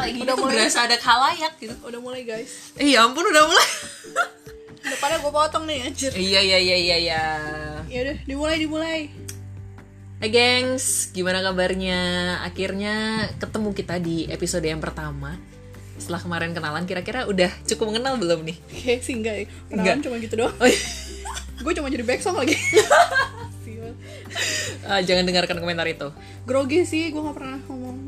Kayak gini Udah tuh mulai. berasa ada khalayak gitu. Udah mulai guys. Eh, ya ampun udah mulai. Depannya gue potong nih anjir. Iya iya iya iya iya. Ya udah, dimulai dimulai. Hai gengs, gimana kabarnya? Akhirnya ketemu kita di episode yang pertama. Setelah kemarin kenalan, kira-kira udah cukup mengenal belum nih? Oke sih enggak ya. Kenalan Enggak. cuma gitu doang. Oh, iya. gue cuma jadi back song lagi. Ah, jangan dengarkan komentar itu. Grogi sih, gue gak pernah ngomong.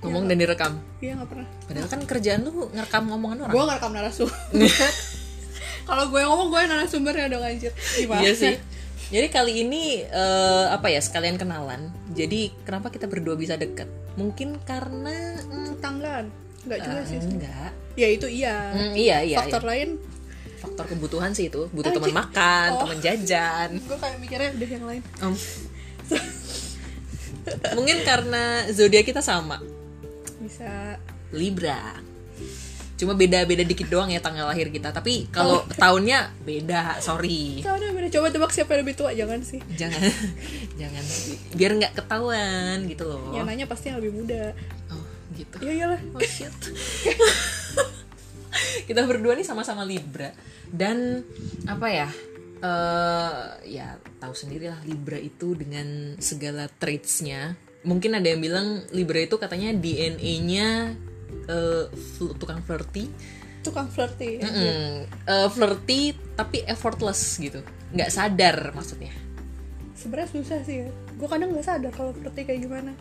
Ngomong dan direkam. Iya gak pernah. Padahal kan kerjaan lu ngerekam ngomongan orang. Gue gak rekam narasumber. Kalau gue ngomong gue yang narasumbernya dong anjir. Gimana? Iya sih. Jadi kali ini eh, apa ya sekalian kenalan. Jadi kenapa kita berdua bisa deket? Mungkin karena mm, Tetanggaan. Enggak juga eh, sih. enggak. Ya itu iya. Hmm, iya iya. Faktor iya. lain, Faktor kebutuhan sih itu. Butuh teman makan, Oh. teman jajan. gue kayak mikirnya udah yang lain. Om. Mungkin karena zodiak kita sama, Bisa. Libra. Cuma beda-beda dikit doang ya tanggal lahir kita. Tapi kalau tahunnya beda, sorry. Udah beda. Coba tebak siapa yang lebih tua, jangan sih. Jangan, jangan biar nggak ketahuan gitu loh. Yang nanya pasti yang lebih muda. Oh, gitu. Ya iyalah. Oh shit. kita berdua nih sama-sama Libra dan apa ya? eh ya tahu sendiri lah Libra itu dengan segala traitsnya. Mungkin ada yang bilang Libra itu katanya DNA-nya eh, fl- tukang flirty, Tukang flirty. Mm-mm. Eh, flirty tapi effortless gitu, nggak sadar maksudnya. Sebenarnya susah sih ya. Gue kadang nggak sadar kalau flirty kayak gimana.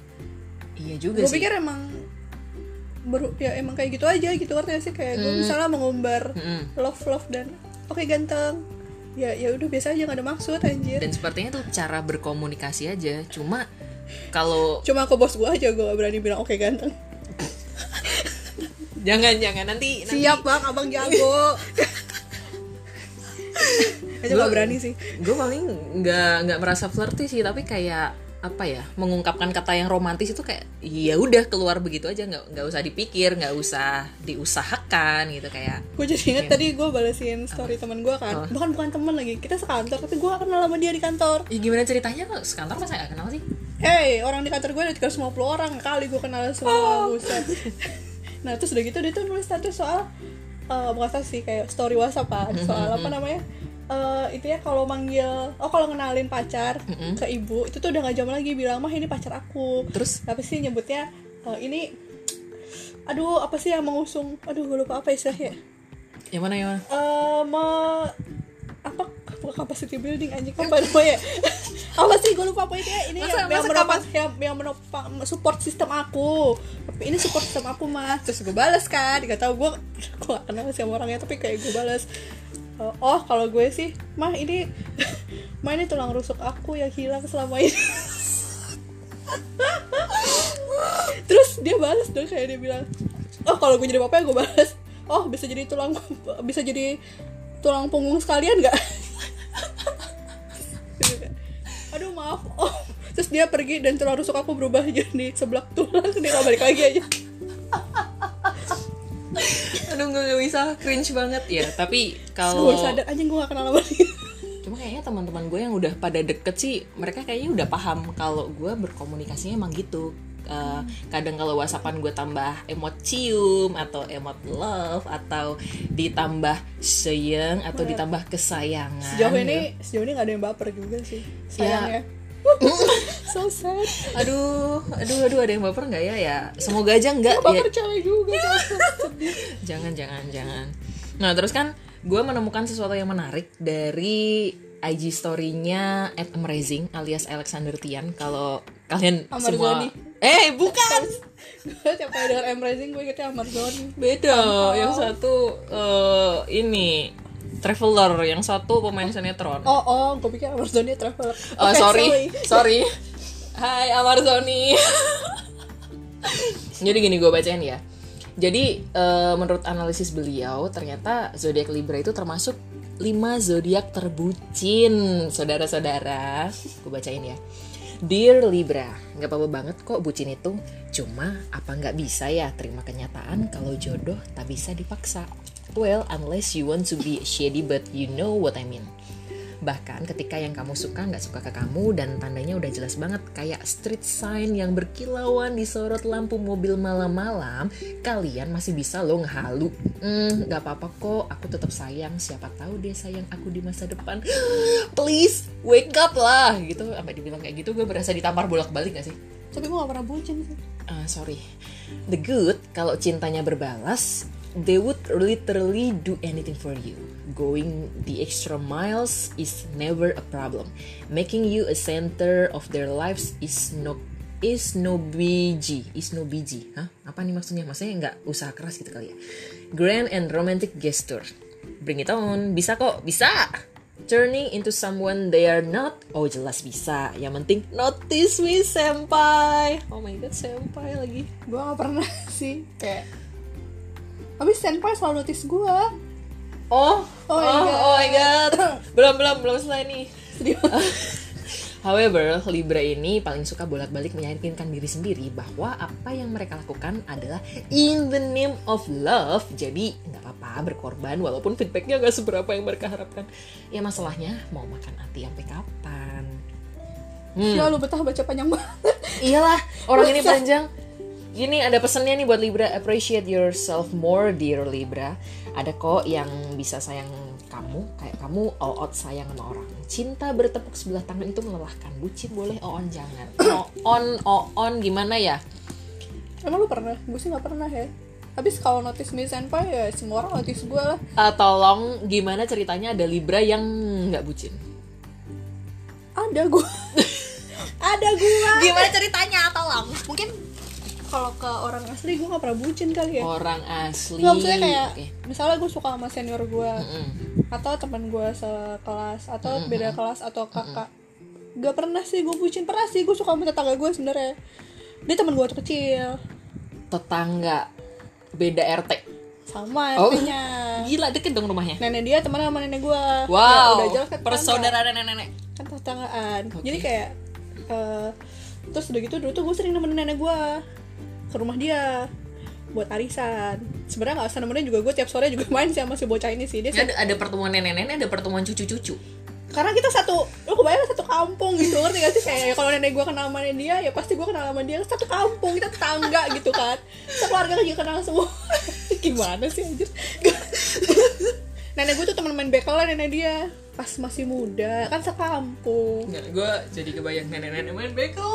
Iya juga Gue sih. pikir emang baru ya emang kayak gitu aja gitu artinya sih kayak gue misalnya mengumbar Mm-mm. love love dan oke ganteng ya ya udah biasa aja gak ada maksud anjir Dan sepertinya tuh cara berkomunikasi aja. Cuma kalau cuma aku bos gue aja gue gak berani bilang oke ganteng. Jangan jangan. Nanti nanti. Siap bang. Abang jago. Aja gak berani sih. Gue paling nggak nggak merasa flirty sih. Tapi kayak apa ya mengungkapkan kata yang romantis itu kayak ya udah keluar begitu aja. Nggak nggak usah dipikir nggak usah diusahakan gitu. Kayak gue jadi inget tadi gue balesin story teman gue kan. Bahkan bukan teman lagi. Kita sekantor tapi gue gak kenal sama dia di kantor. Ya gimana ceritanya? Kok sekantor masa nggak kenal sih Hey, orang di kantor gue ada 350 orang kali gue kenal semua buset. Nah terus udah gitu dia tuh nulis status soal eh bukan status sih kayak story WhatsApp kan soal apa namanya eh itu ya kalau manggil oh kalau kenalin pacar ke ibu itu tuh udah gak jam lagi bilang mah ini pacar aku. Terus? Tapi sih nyebutnya eh, ini aduh apa sih yang mengusung? Aduh gue lupa apa istilahnya. Yang mana yang mana? Eh me- apa bukan capacity building anjing. Apa namanya? Apa sih? Gue lupa apa itu ya ini Masa- yang, yang masa menopang yang, yang menopang support sistem aku. Tapi ini support sistem aku mas. Terus gue balas kan. Gak tau gue gue gak kenal sama orangnya tapi kayak gue balas Eh, oh kalau gue sih mah ini mah ini tulang rusuk aku yang hilang selama ini. Terus dia balas dong kayak dia bilang oh kalau gue jadi bapak gue balas oh bisa jadi tulang bisa jadi tulang punggung sekalian nggak aduh maaf. Oh terus dia pergi dan tulang rusuk aku berubah jadi sebelah tulang. Dia nggak balik lagi aja. Aduh nggak bisa. Cringe banget. Ya tapi gue kalau sadar anjing gue gak kenal sama dia. Cuma kayaknya teman-teman gue yang udah pada deket sih mereka kayaknya udah paham kalau gue berkomunikasinya emang gitu Eh, kadang kalau whatsappan gue tambah emot cium atau emot love atau ditambah sayang atau ditambah kesayangan sejauh gitu. ini sejauh ini gak ada yang baper juga sih sayangnya. So sad. Aduh aduh aduh ada yang baper nggak ya? Ya semoga aja nggak ya baper cewek juga jangan jangan jangan. Nah terus kan gue menemukan sesuatu yang menarik dari IG story-nya at Amazing alias Alexander Tian. Kalau kalian Amarzoni. semua eh bukan! Gue tiap kali denger Rising gue ingetnya Amarzoni beda. Yang satu eh, ini traveler. Yang satu pemain sinetron. Oh oh gue pikir Amarzoni traveler. Oh Oke, sorry, sorry. Hai Amarzoni. Jadi gini gue bacain ya. Jadi eh, menurut analisis beliau ternyata zodiak Libra itu termasuk 5 zodiak terbucin, saudara-saudara. Gue bacain ya. Dear Libra, nggak apa-apa banget kok bucin itu. Cuma apa nggak bisa ya terima kenyataan kalau jodoh tak bisa dipaksa. Well, unless you want to be shady but you know what I mean. Bahkan ketika yang kamu suka nggak suka ke kamu dan tandanya udah jelas banget kayak street sign yang berkilauan disorot lampu mobil malam-malam, kalian masih bisa lo ngehalu. Hmm, nggak apa-apa kok, aku tetap sayang. Siapa tahu dia sayang aku di masa depan. Please wake up lah gitu. Sampai dibilang kayak gitu gue berasa ditampar bolak-balik gak sih? tapi gue gak pernah bucin sih Ah, sorry. The good, kalau cintanya berbalas, they would literally do anything for you. Going the extra miles is never a problem. Making you a center of their lives is no is no BG, is no BG. Hah? Apa nih maksudnya? Maksudnya nggak usaha keras gitu kali ya. Grand and romantic gesture. Bring it on. Bisa kok, bisa. Turning into someone they are not. Oh jelas bisa. Yang penting notice me senpai. Oh my god senpai lagi. gue gak pernah sih kayak tapi senpai selalu notice gue Oh, Oh my God. oh my god. belum belum belum selesai nih. However, Libra ini paling suka bolak-balik meyakinkan diri sendiri bahwa apa yang mereka lakukan adalah in the name of love. Jadi nggak apa-apa berkorban walaupun feedbacknya nggak seberapa yang mereka harapkan. Ya masalahnya mau makan hati sampai kapan? Hmm. ya lu betah baca panjang banget Iyalah, orang ini panjang. Gini ada pesannya nih buat Libra, appreciate yourself more dear Libra. Ada kok yang bisa sayang kamu, kayak kamu all out sayang sama orang. Cinta bertepuk sebelah tangan itu melelahkan. Bucin boleh, on jangan. on, on gimana ya? emang lu pernah gue sih gak pernah ya habis kalau notice me senpai ya semua orang notice gue lah Eh, tolong gimana ceritanya ada Libra yang nggak bucin? ada gue ada gue Gimana ceritanya? Tolong. mungkin kalau ke orang asli gue gak pernah bucin kali ya Orang asli. Nggak, maksudnya kayak Oke. misalnya gue suka sama senior gue Mm. atau teman gue sekelas atau beda kelas atau kakak gak pernah sih gue bucin pernah sih gue suka sama tetangga gue sebenarnya dia teman gue kecil Tetangga beda RT. sama Oh. RT-nya Gila deket dong rumahnya. nenek dia teman sama nenek gue Wow, udah jelas kan persaudaraan nenek-nenek. kan tetanggaan Oke. jadi kayak eh, terus udah gitu dulu tuh gue sering nemenin nenek gue ke rumah dia buat arisan. Sebenarnya nggak usah nemenin juga gue tiap sore juga main sih sama si bocah ini sih. Dia ada, ada pertemuan nenek-nenek, ada pertemuan cucu-cucu. karena kita satu lu kebayang satu kampung gitu ngerti gak sih? Kayak kalau nenek gue kenal sama dia ya pasti gue kenal sama dia. Satu kampung kita tetangga gitu kan. Sekeluarga juga kenal semua. Gimana sih anjir? Nenek gue tuh teman main bekelan nenek dia. Pas masih muda kan sekampung. Nggak, gue jadi kebayang nenek-nenek main bekel.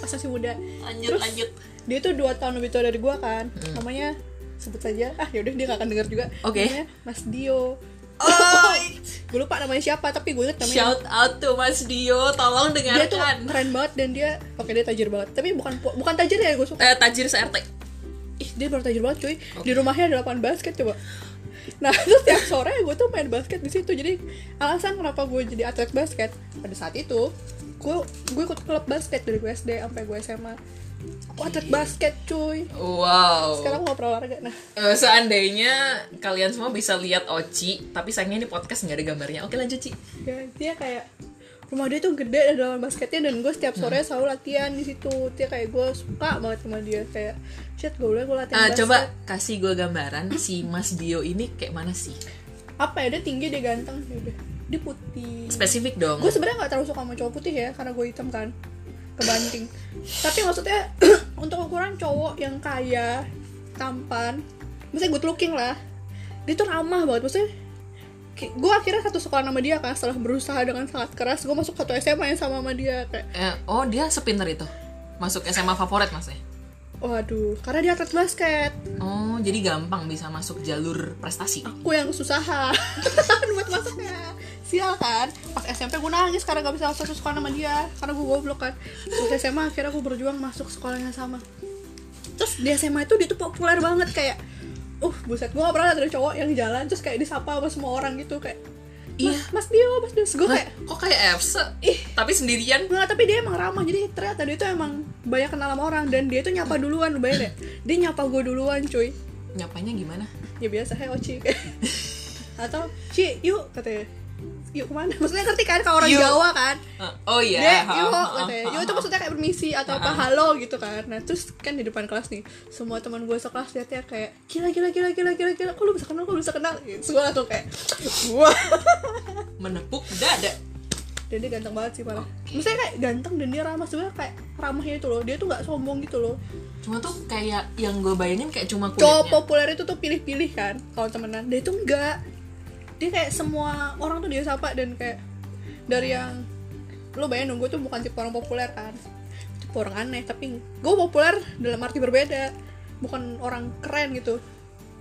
pas masih muda. Lanjut, Terus, lanjut. Dia tuh dua tahun lebih tua dari gue kan. Namanya sebut saja. Ah yaudah dia gak akan denger juga. Oke. namanya Mas Dio. Oh, gue lupa namanya siapa tapi gue inget namanya. Shout out to Mas Dio, tolong dia tuh dengarkan. keren banget dan dia oke dia tajir banget. Tapi bukan bukan tajir ya gue suka. Eh, tajir se-RT. ih dia baru tajir banget cuy. Di rumahnya ada lapangan basket coba. Nah terus tiap sore gue tuh main basket di situ. Jadi alasan kenapa gue jadi atlet basket pada saat itu gue gue ikut klub basket dari gue SD sampai gue SMA aku atlet basket cuy Wow. sekarang gak pernah olahraga nah Eh, seandainya kalian semua bisa lihat Oci, tapi sayangnya ini podcast nggak ada gambarnya. Oke lanjut Ci. ya dia kayak rumah dia tuh gede ada lapangan basketnya dan gue setiap sore selalu latihan di situ dia kayak gue suka banget sama dia kayak shit gue boleh gue latihan Ah, basket coba kasih gue gambaran si Mas Dio ini kayak mana sih? apa ya dia tinggi dia ganteng udah dia putih Spesifik dong. gue sebenarnya nggak terlalu suka sama cowok putih ya karena gue hitam kan kebanting tapi maksudnya untuk ukuran cowok yang kaya tampan misalnya good looking lah dia tuh ramah banget maksudnya gue akhirnya satu sekolah sama dia kan setelah berusaha dengan sangat keras gue masuk satu SMA yang sama sama dia kayak Eh, oh dia sepinter itu. Masuk SMA favorit maksudnya. Waduh karena dia atlet basket. Oh, jadi gampang bisa masuk jalur prestasi. aku yang susah buat masuknya. Sial kan? Pas SMP gue nangis karena gak bisa satu sekolah sama dia. Karena gue goblok kan. Pas SMA akhirnya gue berjuang masuk sekolahnya sama. Terus di SMA itu dia tuh populer banget kayak uh buset gue gak pernah liat ada cowok yang jalan terus kayak disapa sama semua orang gitu. Kayak Iya. Mas, mas Dio, Mas Dio, gue kayak kok kayak Efse? ih Tapi sendirian. Nggak, tapi dia emang ramah jadi ternyata dia tuh emang banyak kenal sama orang dan dia tuh nyapa duluan lu bayangin ya dia nyapa gue duluan cuy Nyapanya gimana? ya biasa hey Oci kayak atau Ci yuk katanya yuk ke mana? Maksudnya ngerti kan? Kalau orang Yuk. Jawa kan? Eh, oh iya. dia ha, yuk katanya yuk itu maksudnya kayak permisi atau apa halo gitu kan. Nah terus kan di depan kelas nih semua teman gue sekelas liatnya kayak gila gila gila gila gila gila kok lu bisa kenal kok lu bisa kenal? Gitu. Gue langsung kayak wah. Menepuk dada dan dia ganteng banget sih malah maksudnya kayak ganteng dan dia ramah. Sebenarnya kayak ramahnya itu loh. Dia tuh nggak sombong gitu loh. Cuma tuh kayak yang gue bayangin kayak cuma cowok kulitnya. populer itu tuh pilih-pilih kan kalau temenan. Dia itu enggak dia kayak semua orang tuh dia sapa dan kayak dari yang lo bayangin gue tuh bukan tipe orang populer kan. Tipe orang aneh tapi gue populer dalam arti berbeda. Bukan orang keren gitu.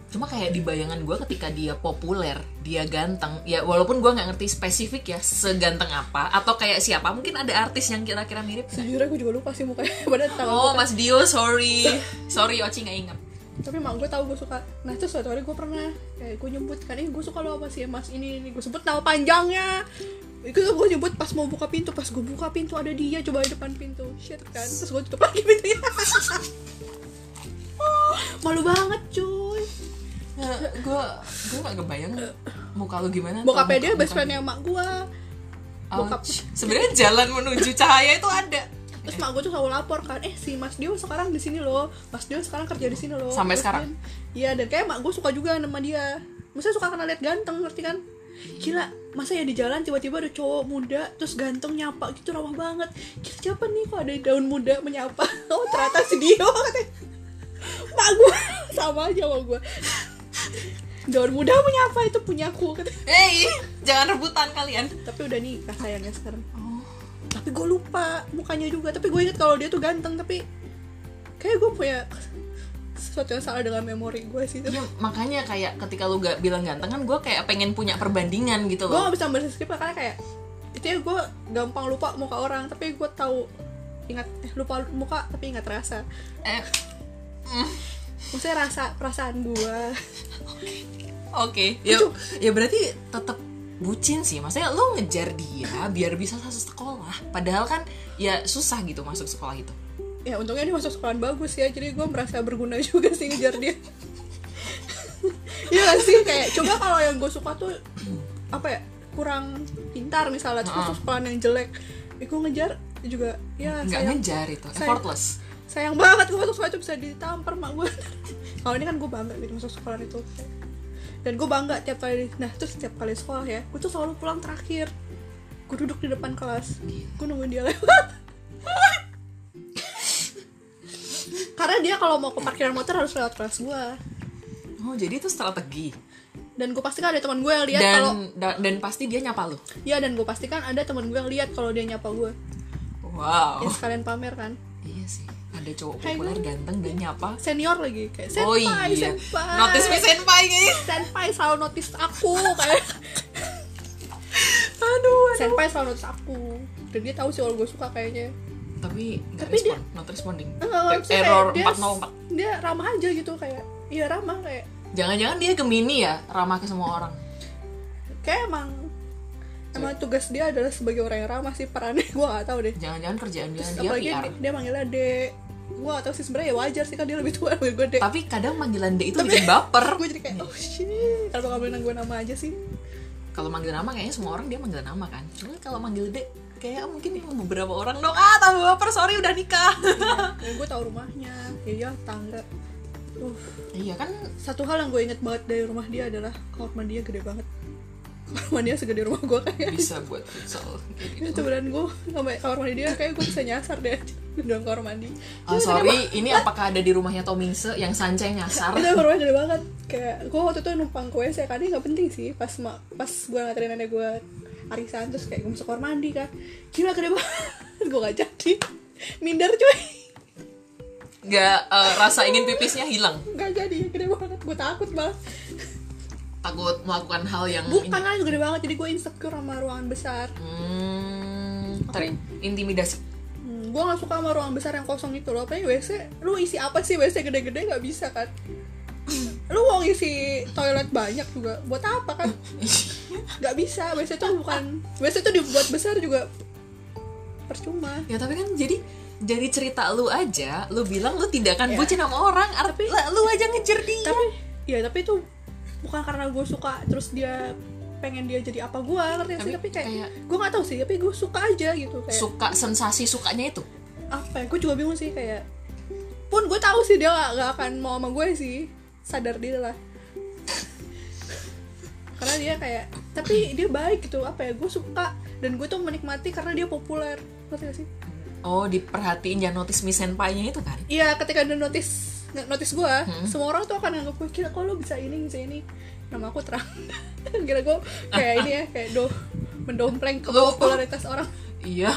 Cuma kayak di bayangan gue ketika dia populer dia ganteng ya walaupun gue nggak ngerti spesifik ya seganteng apa atau kayak siapa mungkin ada artis yang kira-kira mirip sejujurnya gue juga lupa sih mukanya. Pada tahu oh mas Dio sorry. Sorry Oci nggak inget tapi mak gue tahu gue suka. Nah terus suatu hari gue pernah kayak gue nyebut kan eh gue suka lo apa sih mas? Ini ini. Gue sebut nama panjangnya. Itu gue nyebut pas mau buka pintu. Pas gue buka pintu ada dia coba di depan pintu. Shit kan? Terus gue tutup lagi pintunya. Oh, malu banget cuy. Gue gue nggak kebayang muka lu gimana atau bokapnya dia muka- best friendnya mak gue bokap. Sebenarnya jalan menuju cahaya itu ada terus mak gue tuh selalu lapor kan eh si mas Dio sekarang di sini loh. Mas Dio sekarang kerja di sini loh. Sampai Terus sekarang? iya dan kayak mak gue suka juga sama dia. Maksudnya suka karena lihat ganteng ngerti kan? Gila masa ya di jalan tiba-tiba ada cowok muda terus ganteng nyapa gitu ramah banget. Gila siapa nih kok ada daun muda menyapa? Oh ternyata si Dio katanya. Mak gue sama aja sama gue daun muda menyapa itu punyaku katanya. Hei, jangan rebutan kalian. tapi udah nikah sayangnya sekarang. Oh, tapi gue lupa mukanya juga. Tapi gue inget kalau dia tuh ganteng tapi kayak gue punya sesuatu yang salah dengan memori gue sih iya, makanya kayak ketika lu gak bilang ganteng kan gue kayak pengen punya perbandingan gitu gue loh. gak bisa baca skrip karena kayak itu ya gue gampang lupa muka orang tapi gue tahu ingat eh, lupa muka tapi ingat rasa. Eh, maksudnya rasa perasaan gue Oke, ya, ya berarti tetap bucin sih. Maksudnya lu ngejar dia biar bisa satu sekolah. Padahal kan ya susah gitu masuk sekolah itu. ya untungnya dia masuk sekolahan bagus ya jadi gue merasa berguna juga sih ngejar dia Iya gak sih kayak coba kalau yang gue suka tuh apa ya kurang pintar misalnya terus masuk sekolahan yang jelek ya gue ngejar juga ya Nggak sayang ngejar itu, sayang. effortless. sayang banget gue masuk sekolah itu bisa ditampar mak gue kalau ini kan gue bangga gitu masuk sekolah itu dan gue bangga tiap kali nah terus tiap kali sekolah ya gue tuh selalu pulang terakhir gue duduk di depan kelas gue nungguin dia lewat karena dia kalau mau ke parkiran motor harus lewat kelas gue Oh, jadi itu strategi. dan gue pastikan ada teman gue yang lihat kalau Dan da- dan pasti dia nyapa lu. ya dan gue pastikan ada teman gue yang lihat kalau dia nyapa gue Wow. ya sekalian pamer kan Iya sih. Ada cowok Kayak populer ganteng dan nyapa. senior lagi kayak senpai oh iya. senpai Notice me senpai kayaknya. senpai selalu notice aku kayak Aduh, aduh. senpai selalu notice aku dan dia tahu sih kalau gue suka kayaknya Tapi Tapi dia- respon, not responding. Maksudnya Error dia, 404. dia ramah aja gitu kayak iya ramah kayak Jangan-jangan dia Gemini ya, ramah ke semua orang. kayak emang emang tugas dia adalah sebagai orang yang ramah sih perannya gue gak tahu deh Jangan-jangan kerjaan dia dia apalagi PR. dia, dia manggilnya dek gue gak tahu sih sebenarnya ya wajar sih kan dia lebih tua dari gue dek Tapi kadang panggilan D itu bikin baper. gue jadi kayak oh shit kalau boleh gue nama aja sih Kalau manggil nama kayaknya semua orang dia manggil nama kan. Cuma kalau manggil D kayak mungkin beberapa orang dong. Ah, tambah baper, sorry udah nikah. dan gue tahu rumahnya ya iya tangga uh iya kan satu hal yang gue inget banget dari rumah dia adalah kamar mandinya gede banget kamar segede rumah gue kayak. Bisa buat futsal gitu. itu beneran gue sampai kamar mandi dia kayak gue bisa nyasar deh. Dalam kamar mandi. Ah, sorry, ini apakah ada di rumahnya Tomingse yang sancai nyasar? itu mandi gede banget. Kayak gue waktu itu numpang WC kan ini nggak penting sih. Pas ma- pas gue nganterin nenek gue arisan terus kayak gue masuk kamar mandi kan. Gila gede banget. Gue gak jadi. Minder cuy. Gak eh, rasa ingin pipisnya hilang. gak jadi gede banget. Gue takut banget Takut melakukan hal yang bukan lah gede banget jadi gue insecure sama ruangan besar. Hmm, terintimidasi. hmm, gue gak suka sama ruangan besar yang kosong itu loh. Apalagi WC lu isi apa sih? WC gede-gede gak bisa kan? Lu mau ngisi toilet banyak juga buat apa kan? Nggak bisa WC itu bukan WC itu dibuat besar juga percuma. Ya tapi kan jadi dari cerita lu aja, lu bilang lu tidak akan Ya. bucin sama orang, tapi lu aja ngejar dia. tapi ya tapi itu bukan karena gue suka terus dia pengen dia jadi apa gue ngerti nggak sih? Tapi tapi kayak, kayak- gue nggak tahu sih tapi gue suka aja gitu kayak Suka sensasi sukanya itu. apa ya gue juga bingung sih kayak pun gue tahu sih dia gak, gak akan mau sama gue sih sadar diri lah. Karena dia kayak tapi dia baik gitu apa ya gue suka dan gue tuh menikmati karena dia populer ngerti gak sih? Oh diperhatiin jangan notice miss senpai-nya itu kan? Iya ketika dia notice notice gue semua orang tuh akan nganggap gue kira kok lo bisa ini bisa ini? Nama aku terang. Kira gue kayak ini ya kayak do mendompleng ke popularitas orang. Iya.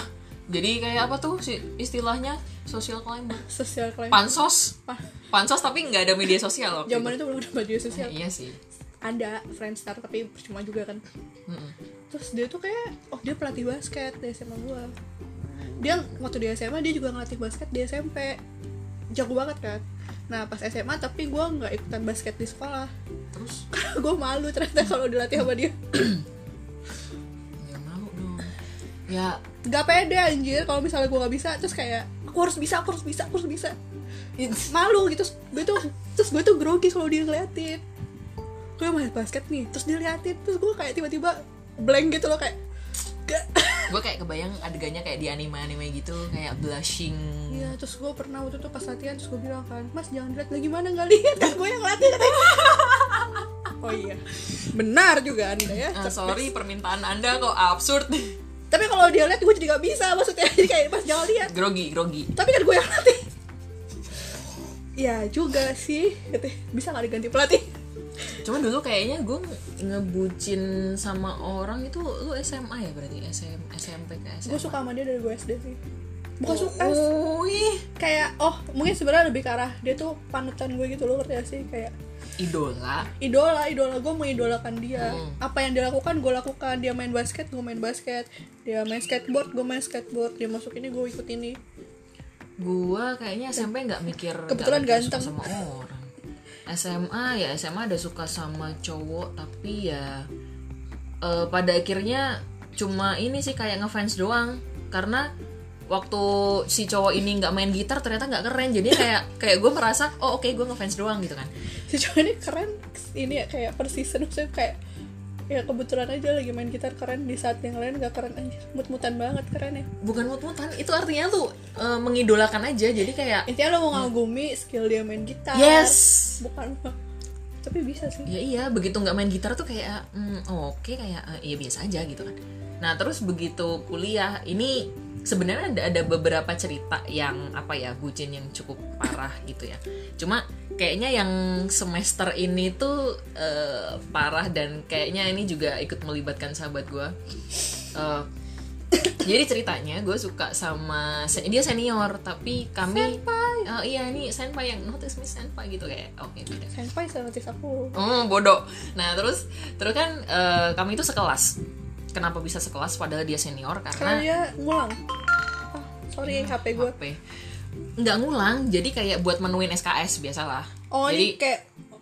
Jadi kayak apa tuh istilahnya? Social climber sosial klaim pansos. Pansos tapi nggak ada media sosial waktu zaman itu. belum ada media itu. sosial. Eh, iya sih. Ada Friendster tapi percuma juga kan. Mm-mm. terus dia tuh kayak oh dia pelatih basket di SMA gua. Dia waktu di SMA dia juga ngelatih basket di SMP jago banget kan nah pas SMA tapi gua nggak ikutan basket di sekolah. Terus? Karena gue malu ternyata kalau dilatih sama dia. Ya malu dong. Ya. Nggak pede anjir kalau misalnya gua nggak bisa terus kayak aku harus bisa aku harus bisa aku harus bisa. Malu gitu gue tuh terus gue tuh grogi kalau dia ngeliatin. Gue main basket nih terus dia liatin terus gue kayak tiba-tiba blank gitu loh kayak gak gue kayak kebayang adegannya kayak di anime-anime gitu kayak blushing Iya, terus gue pernah waktu itu pas latihan terus gue bilang kan, Mas jangan lihat lagi mana nggak lihat kan gue yang latih katanya. oh iya, benar juga anda ya. Ah, sorry permintaan anda kok absurd Tapi kalau dia lihat gue jadi nggak bisa maksudnya jadi kayak pas jangan lihat. grogi grogi Tapi kan gue yang latih. Ya juga sih, katanya bisa nggak diganti pelatih? Cuman dulu kayaknya gue ngebucin sama orang itu lu SMA ya berarti? SM, SMP ke SMA Gue suka sama dia dari gue SD sih. Bukan suka, oh, ih. kayak oh mungkin sebenarnya lebih ke arah dia tuh panutan gue gitu loh ngerti gak sih? Kayak idola? Idola idola gue mengidolakan dia. Hmm. apa yang dia lakukan gue lakukan. Dia main basket gue main basket. Dia main skateboard gue main skateboard. Dia masuk ini gue ikut ini. Gue kayaknya SMP nggak mikir Kebetulan mikir ganteng. sama orang SMA ya SMA ada suka sama cowok tapi ya eh, pada akhirnya cuma ini sih kayak ngefans doang. Karena waktu si cowok ini nggak main gitar ternyata nggak keren. Jadi kayak kayak gue merasa oh oke gue ngefans doang gitu kan. Si cowok ini keren ini ya kayak per season maksudnya kayak ya kebetulan aja lagi main gitar keren. Di saat yang lain gak keren. Aja mut-mutan banget keren ya. Bukan mut-mutan itu artinya lu eh, mengidolakan aja. Jadi kayak intinya lo mau ngagumi skill dia main gitar. Yes. Bukan. Tapi bisa sih. Ya iya begitu nggak main gitar tuh kayak oh, oke kayak eh, iya biasa aja gitu kan nah terus begitu kuliah ini sebenarnya ada ada beberapa cerita yang apa ya bucin yang cukup parah gitu ya. Cuma kayaknya yang semester ini tuh eh, parah dan kayaknya ini juga ikut melibatkan sahabat gue Eh, jadi ceritanya gue suka sama dia senior tapi kami Oh, iya ini senpai yang notice me senpai gitu kayak oke beda. Senpai notice aku. Oh bodoh. Nah terus terus kan eh, kami itu sekelas. Kenapa bisa sekelas padahal dia senior? karena Karena dia ngulang ah, sorry HP gue HP. Nggak ngulang, jadi kayak buat menuin SKS biasalah. oh jadi ini kayak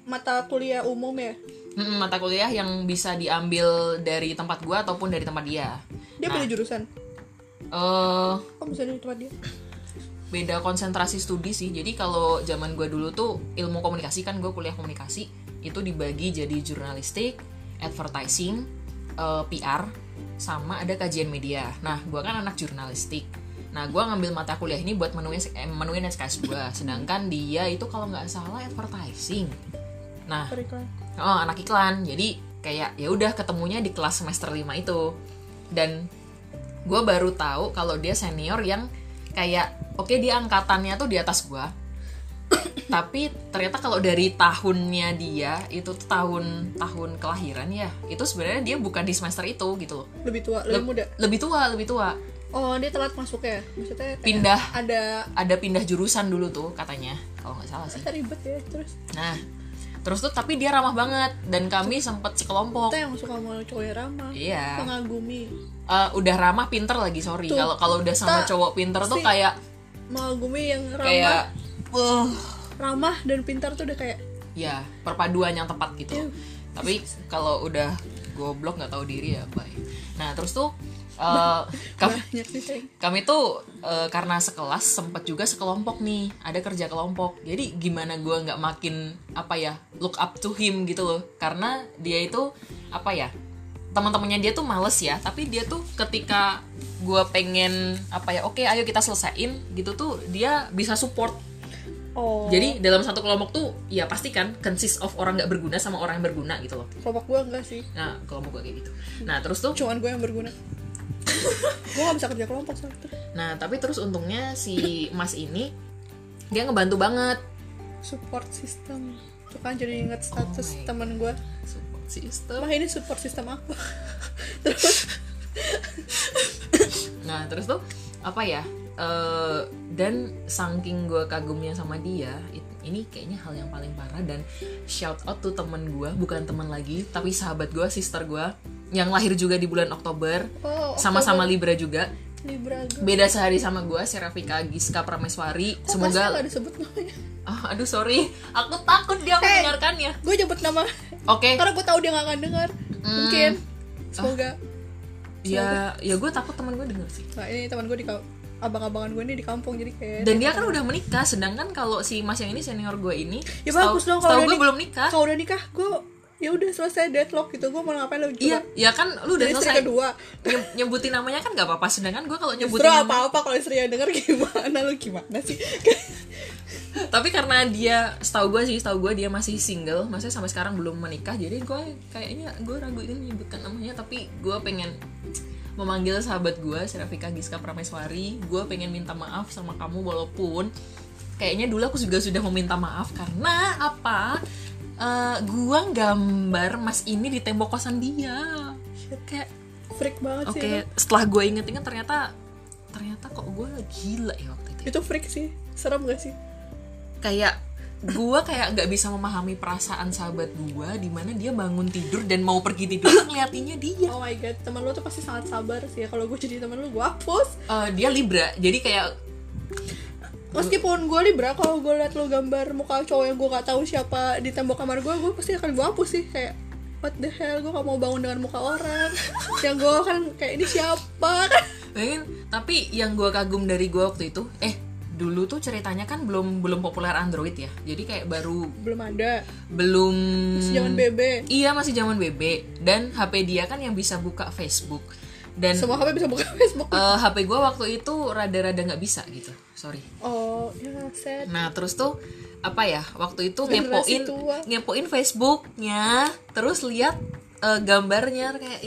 mata kuliah umum ya mm, mata kuliah yang bisa diambil dari tempat gua ataupun dari tempat dia. dia Nah. pilih jurusan Eh kok bisa di tempat dia beda konsentrasi studi sih. Jadi kalau zaman gua dulu tuh ilmu komunikasi kan gue kuliah komunikasi itu dibagi jadi jurnalistik, advertising, eh, PR, sama ada kajian media. Nah, gua kan anak jurnalistik. Nah, gua ngambil mata kuliah ini buat menuin eh, menuin SKS gua. Sedangkan dia itu kalau nggak salah advertising. Nah, oh anak iklan. Jadi kayak ya udah ketemunya di kelas semester 5 itu. Dan gue baru tahu kalau dia senior yang kayak oke dia angkatannya tuh di atas gua tapi ternyata kalau dari tahunnya dia itu tahun tahun kelahiran ya itu sebenarnya dia bukan di semester itu gitu loh. Lebih tua lebih muda? lebih tua lebih tua. Oh dia telat masuk ya? Maksudnya Pindah. ada ada pindah jurusan dulu tuh katanya kalau nggak salah sih. Ribet ya terus? Nah terus tuh tapi dia ramah banget dan kami sempet sekelompok. kita yang suka sama cowok yang ramah iya. mengagumi. Eh, udah ramah pinter lagi sorry. Kalau kalau udah sama cowok pinter tuh kayak mengagumi yang ramah. Kayak uh, ramah dan pintar tuh udah kayak ya perpaduan yang tepat gitu. Ew. tapi kalau udah goblok nggak tahu diri ya bye. Nah terus tuh eh, kami, kami tuh eh, karena sekelas sempet juga sekelompok nih. Ada kerja kelompok. Jadi gimana gue nggak makin apa ya look up to him gitu loh. Karena dia itu apa ya teman-temannya dia tuh males ya. Tapi dia tuh ketika gue pengen apa ya oke ayo kita selesaiin gitu tuh dia bisa support oh. Jadi dalam satu kelompok tuh ya pasti kan consist of orang nggak berguna sama orang yang berguna gitu loh. Kelompok gue enggak sih. Nah kelompok gue kayak gitu. Nah terus tuh cuman gue yang berguna. Gue gak bisa kerja kelompok soalnya nah tapi terus untungnya si mas ini dia ngebantu banget. Support system. Tuh kan jadi inget status my teman gue support system? Mah ini support system apa? Terus? Nah terus tuh apa ya? Eh, dan saking gue kagumnya sama dia, it- ini kayaknya hal yang paling parah dan shout out tuh temen gue, bukan teman lagi, tapi sahabat gue, sister gue, yang lahir juga di bulan Oktober, oh sama-sama. Libra juga. Libra gue Beda sehari sama gue, Serafika Giska Prameswari. Kok Semoga gak disebut namanya? Ah, aduh sorry, aku takut dia mendengarkannya. gue nyebut nama. Oke, karena gue tahu dia gak akan dengar. Mungkin. Semoga. Ya, ya gue takut temen gue denger sih. nah ini teman gue di abang-abangan gue ini di kampung jadi kayak Dan dia kan udah menikah, sedangkan kalau si mas yang ini senior gue ini, ya setahu- bagus dong kalau gue belum nikah. kalau udah nikah gue ya udah selesai deadlock gitu gue mau ngapain lo Iya, ya kan lu udah istri selesai kedua Nye- nyebutin namanya kan gak apa-apa. Sedangkan gue kalau Justru nyebutin nama, apa-apa kalau istrinya denger gimana lu gimana sih tapi karena dia, setahu gue sih, setahu gue dia masih single, maksudnya sampai sekarang belum menikah. Jadi gue kayaknya gue ragu ini menyebutkan namanya, tapi gue pengen memanggil sahabat gue, Serafika Giska Prameswari. Gue pengen minta maaf sama kamu walaupun kayaknya dulu aku juga sudah meminta maaf karena apa? Eh gue gambar mas ini di tembok kosan dia. Kayak freak banget Oke, sih itu. setelah gue inget-inget ternyata ternyata kok gue gila ya waktu itu. itu freak sih serem gak sih Kayak gue kayak nggak bisa memahami perasaan sahabat gue di mana dia bangun tidur dan mau pergi tidur ngeliatinnya dia. oh my god teman lu tuh pasti sangat sabar sih ya kalau gue jadi teman lu gue hapus Eh, dia libra, jadi kayak meskipun gue libra kalau gue liat lu gambar muka cowok yang gue gak tahu siapa di tembok kamar gue gue pasti akan gue hapus sih kayak what the hell gue gak mau bangun dengan muka orang yang gue kan kayak ini siapa kan pengen. Tapi yang gue kagum dari gue waktu itu, eh dulu tuh ceritanya kan belum belum populer Android ya, jadi kayak baru belum ada. Belum jangan bebe Iya masih zaman BB dan HP dia kan yang bisa buka Facebook. Dan semua HP bisa buka Facebook. Eh, HP gue waktu itu rada-rada nggak bisa gitu. Sorry. Oh ya set nah terus tuh apa ya waktu itu Generasi ngepoin tua. ngepoin Facebooknya terus lihat eh, gambarnya kayak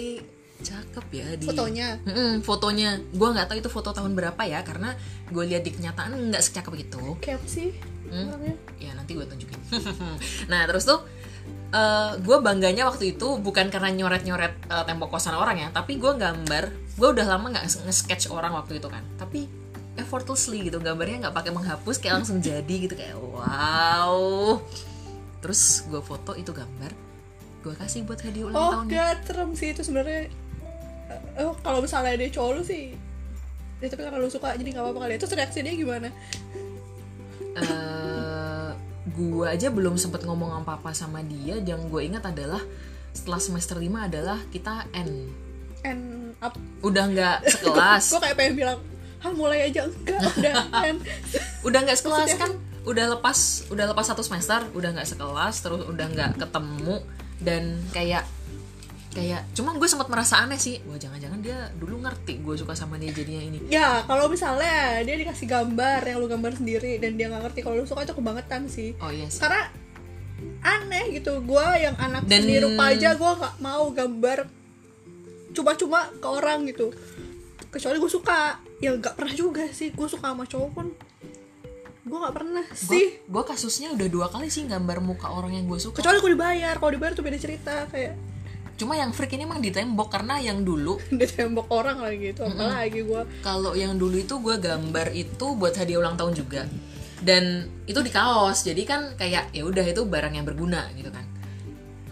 cakep ya di fotonya? Mm-mm, fotonya. Gue nggak tahu itu foto tahun berapa ya karena gue lihat di kenyataan nggak secakep itu. Cap sih Hmm? orangnya. ya nanti gue tunjukin. Nah terus tuh gue bangganya waktu itu bukan karena nyoret-nyoret eh, tembok kosan orang ya tapi gue gambar. Gue udah lama nggak nge-sketch orang waktu itu kan. Tapi effortlessly gitu gambarnya nggak pakai menghapus kayak langsung jadi gitu kayak wow. Terus gue foto itu gambar gue kasih buat hadiah ulang oh tahunnya. gak serem sih itu sebenarnya. Eh, oh kalau misalnya dia cowok lu sih ya tapi karena lu suka jadi nggak apa-apa kali. Itu reaksi dia gimana? Eh gue aja belum sempet ngomong apa-apa sama dia. Yang gue ingat adalah setelah semester 5 adalah kita N and up. Udah nggak sekelas. gue kayak pengen bilang ah mulai aja enggak udah and udah nggak sekelas Maksudnya? kan? Udah lepas udah lepas satu semester udah nggak sekelas terus udah nggak ketemu. Dan kayak kayak cuman gue sempat merasa aneh sih wah jangan-jangan dia dulu ngerti gue suka sama dia jadinya ini. Ya kalau misalnya dia dikasih gambar yang lu gambar sendiri dan dia nggak ngerti kalau lu suka itu kebangetan sih. Oh iya sih. Karena aneh gitu gue yang anak Dan- seni rupa aja gue nggak mau gambar cuma-cuma ke orang gitu. Kecuali gue suka. Ya nggak pernah juga sih gue suka sama cowok pun. Gue nggak pernah sih. gue kasusnya udah dua kali sih gambar muka orang yang gue suka. Kecuali gue dibayar kalau dibayar tuh beda cerita kayak cuma yang freak ini emang di tembok karena yang dulu di tembok orang lagi gitu apalagi gue kalau yang dulu itu gue gambar itu buat hadiah ulang tahun juga. Dan itu di kaos jadi kan kayak ya udah itu barang yang berguna gitu kan.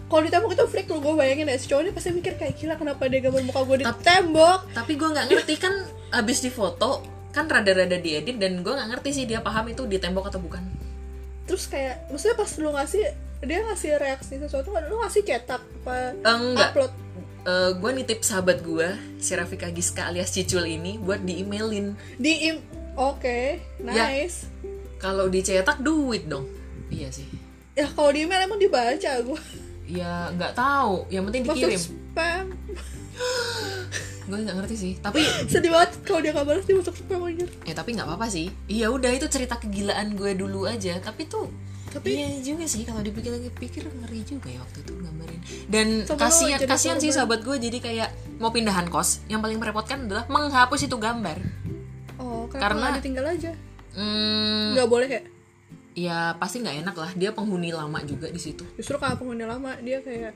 Kalau di tembok itu freak lu gue bayangin ya si cowok ini pasti mikir kayak gila kenapa dia gambar muka gue di Tapi- tembok? Tapi gue nggak ngerti kan abis difoto kan rada-rada diedit dan gue nggak ngerti sih dia paham itu di tembok atau bukan. Terus kayak maksudnya pas lu ngasih dia ngasih reaksi sesuatu lu ngasih cetak apa enggak upload? Gue nitip sahabat gue si Rafika Giska alias Cicul ini buat di emailin di im oke Ya. nice. Kalau dicetak duit dong. Iya sih. Ya, kalau di email emang dibaca gue ya nggak tahu. Yang penting masuk dikirim. spam. Gue nggak ngerti sih tapi sedih banget kalau dia balas dia masuk spam anjir eh tapi nggak apa-apa sih. Iya udah itu cerita kegilaan gue dulu aja. Tapi tuh Tapi- iya juga sih kalau dipikir lagi pikir ngeri juga ya waktu itu gambarin. Dan kasihan kasihan sih sahabat gue jadi kayak mau pindahan kos yang paling merepotkan adalah menghapus itu gambar. Oh Karena- ditinggal aja? Hmm, nggak boleh ya ya pasti nggak enak lah. Dia penghuni lama juga di situ. Justru kalau penghuni lama dia kayak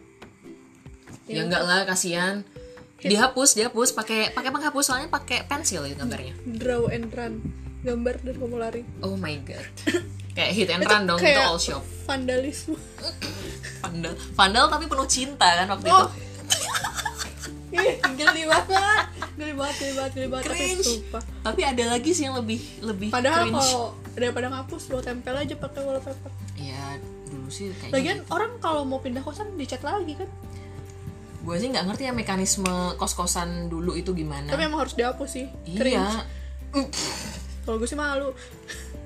ya enggak lah kasihan. Dihapus dihapus pakai pakai penghapus soalnya pakai pensil ya gambarnya. Draw and run gambar dan kamu lari oh my god kayak hit and run dong itu kayak all shop. vandalisme. Vandal vandal tapi penuh cinta kan waktu Oh. itu Ih, geli banget. Geli banget geli banget geli banget tapi sumpah. Tapi ada lagi sih yang lebih lebih padahal cringe. kalau daripada ngapus lo tempel aja pakai wallpaper. Ya dulu sih kayaknya lagian orang kalau mau pindah kosan dicat lagi kan. Gue sih nggak ngerti ya mekanisme kos kosan dulu itu gimana. Tapi emang harus dihapus sih. Iya. Kalau gue sih malu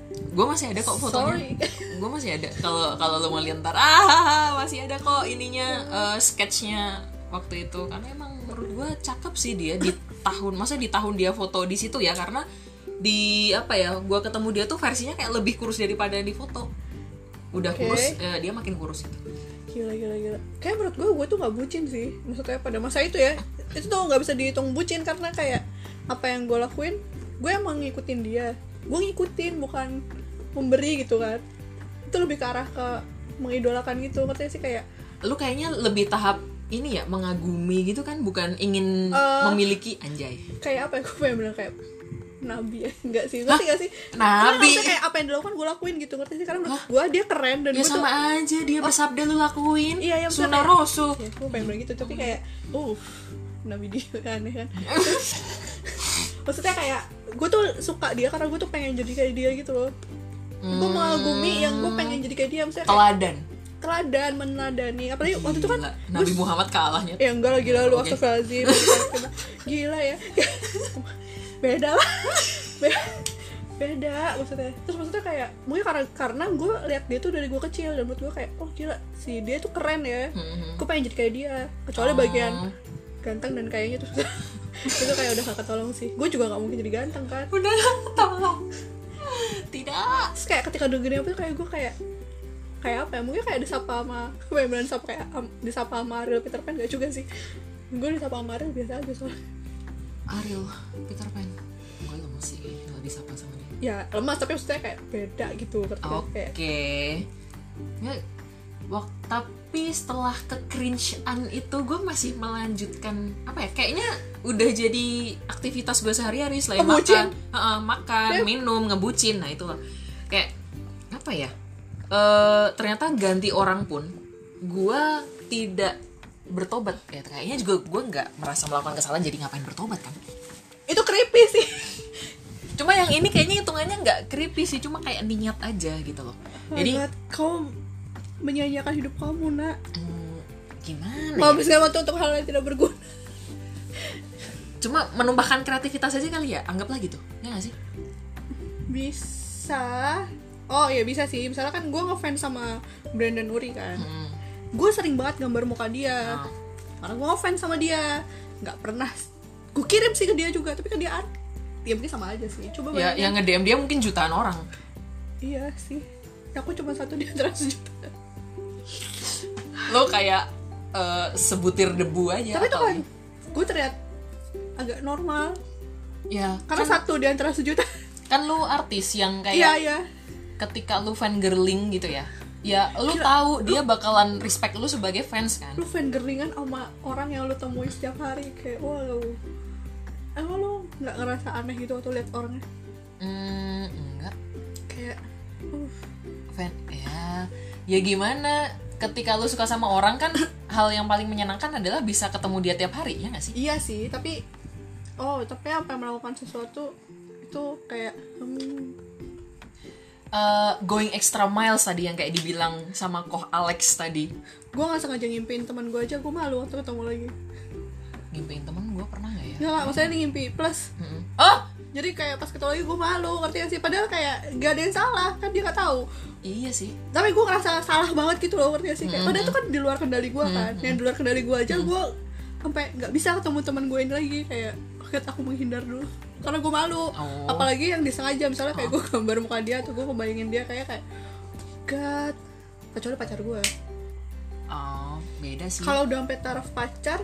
gue masih ada kok fotonya. Gue masih ada. Kalau kalau lo mau lihat ntar ah masih ada kok ininya eh, sketchnya waktu itu. Karena emang menurut gue cakep sih dia di tahun masa di tahun dia foto di situ ya karena di apa ya gue ketemu dia tuh versinya kayak lebih kurus daripada di foto. Udah Oke. kurus eh, dia makin kurus gitu. Gila gila gila. Kayak menurut gue gue tuh nggak bucin sih. Maksudnya pada masa itu ya. Itu tuh nggak bisa dihitung bucin karena kayak apa yang gue lakuin gue emang ngikutin dia gue ngikutin bukan memberi gitu kan. Itu lebih ke arah ke mengidolakan gitu ngerti sih? Kayak lu kayaknya lebih tahap ini ya mengagumi gitu kan bukan ingin Eh. memiliki anjay. kayak apa ya gue pengen bilang kayak nabi ya? Enggak sih ngerti gak sih? Nabi? Kayak apa yang dilakukan gue lakuin gitu ngerti sih? Karena menurut gue dia keren dan ya gue tuh sama aja dia bersabda lu lakuin. Iya, iya, sunnah rasul. Ya gue pengen bilang gitu tapi kayak uh nabi dia aneh kan? Maksudnya kayak gue tuh suka dia karena gue tuh pengen jadi kayak dia gitu loh. Gue mengagumi yang gue pengen jadi kayak dia misalnya teladan? Teladan meneladani apalagi waktu itu kan Gila, Nabi Muhammad kalahnya ya enggak lah gila lu Oke. astagfirullahaladzim. Gila ya. Beda lah. Be- beda maksudnya. Terus maksudnya kayak mungkin karena karena gue lihat dia tuh dari gue kecil dan menurut gue kayak oh gila si dia tuh keren ya. Mhm. gue pengen jadi kayak dia kecuali Oh. bagian ganteng dan kayaknya tuh itu kayak udah gak ketolong sih. Gue juga gak mungkin jadi ganteng kan? Udah tolong. Tidak. Terus kayak ketika udah gede apa kayak gue kayak kayak apa ya? Mungkin kayak disapa sama bener disapa kayak am- disapa sama Ariel Peter Pan gak juga sih. Gue disapa sama Ariel biasa aja soalnya. Ariel Peter Pan. Gue lemes sih kalau disapa sama dia. Ya lemas tapi maksudnya kayak beda gitu. Oke kayak ya, wak- tapi setelah kecringean itu gue masih melanjutkan apa ya kayaknya udah jadi aktivitas gue sehari-hari selain Ngebucin? makan. Heeh, makan Ya. minum ngebucin nah itulah kayak apa ya eh ternyata ganti orang pun gue tidak bertobat. Ya kayaknya juga gue nggak merasa melakukan kesalahan jadi ngapain bertobat kan? Itu creepy sih. Cuma yang ini kayaknya hitungannya nggak creepy sih cuma kayak niat aja gitu loh. Jadi jadi kau menyanyiakan hidup kamu nak. Hmm, gimana ya? menghabiskan waktu untuk hal yang tidak berguna. Cuma menumpahkan kreativitas aja kali ya anggaplah gitu. Ya gak sih? Bisa. Oh iya bisa sih. Misalnya kan gue ngefans sama Brandon Uri kan. Hmm. gue sering banget gambar muka dia. Ah. karena gue ngefans sama dia. Nggak pernah gue kirim sih ke dia juga tapi kan dia art. Ya mungkin sama aja sih. Coba ya bayangin. yang nge DM dia mungkin jutaan orang. Iya sih. Aku cuma satu di antara sejuta lo kayak eh, sebutir debu aja tapi itu atau- kan gue terlihat agak normal. Ya karena kan, satu di antara sejuta. Kan lu artis yang kayak iya iya. ketika lu fan girling gitu ya. Ya lu tahu dia bakalan respect lu sebagai fans kan? Lu fan girlingan sama orang yang lu temui setiap hari kayak wow. Emang lu nggak ngerasa aneh gitu waktu lihat orangnya? Hmm, enggak. Kayak uh, fan ya. Ya gimana ketika lu suka sama orang kan hal yang paling menyenangkan adalah bisa ketemu dia tiap hari ya gak sih? Iya sih tapi oh tapi apa yang melakukan sesuatu itu kayak hmm, Eh, going extra miles tadi yang kayak dibilang sama koh Alex tadi. Gue nggak sengaja ngimpiin teman gue aja gue malu waktu ketemu lagi. Ngimpiin temen gue pernah gak ya? Nggak nggak maksudnya ngimpi plus Mm-mm. oh jadi kayak pas ketemu lagi gue malu ngerti gak sih? Padahal kayak gak ada yang salah kan dia nggak tahu. Iya sih. Tapi gue ngerasa salah banget gitu loh ngerti gak sih? Kayak padahal itu kan di luar kendali gue kan. Yang di luar kendali gue aja gue sampai nggak bisa ketemu teman gue ini lagi. Kayak kayak aku menghindar dulu. Karena gue malu. Oh. apalagi yang disengaja misalnya kayak gue gambar muka dia atau gue ngebayangin dia kayak kayak God kecuali pacar gue oh beda sih. Kalau udah sampai taraf pacar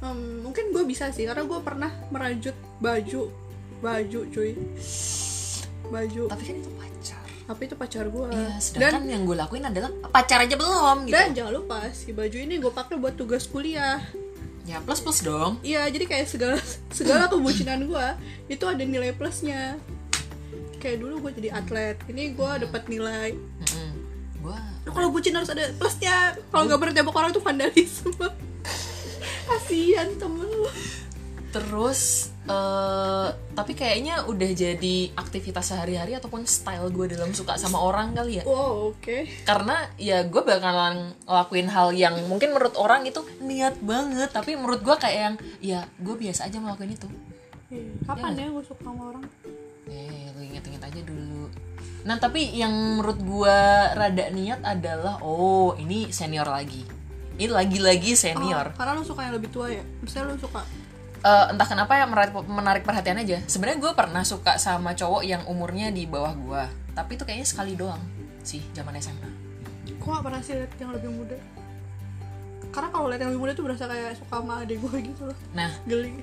em, mungkin gue bisa sih karena gue pernah merajut baju baju cuy baju tapi kan itu pacar tapi itu pacar gue iya dan yang gue lakuin adalah pacar aja belum gitu dan jangan lupa si baju ini gue pakai buat tugas kuliah ya plus plus dong Iya, jadi kayak segala segala kebucinan gue itu ada nilai plusnya. Kayak dulu gue jadi atlet, ini gue dapat nilai. Gua Nah, kalau bucin harus ada plusnya. Kalau nggak bertembak orang itu vandalisme. Kasihan temen lu. terus eh tapi kayaknya udah jadi aktivitas sehari-hari ataupun style gue dalam suka sama orang kali ya Wow, oke. karena ya gue bakalan ngelakuin hal yang mungkin menurut orang itu niat banget tapi menurut gue kayak yang ya gue biasa aja ngelakuin itu Iya, Kapan ya gue suka sama orang? eh lu inget-inget aja dulu nah tapi yang menurut gue rada niat adalah oh ini senior lagi ini lagi-lagi senior. Oh, karena lu suka yang lebih tua ya? Misalnya lu suka. Eh, entah kenapa ya menarik, menarik perhatian aja. Sebenarnya gue pernah suka sama cowok yang umurnya di bawah gue tapi itu kayaknya sekali doang sih zaman SMA Gue gak pernah sih liat yang lebih muda? Karena kalau liat yang lebih muda tuh berasa kayak suka sama adik gue gitu loh. Nah Geli.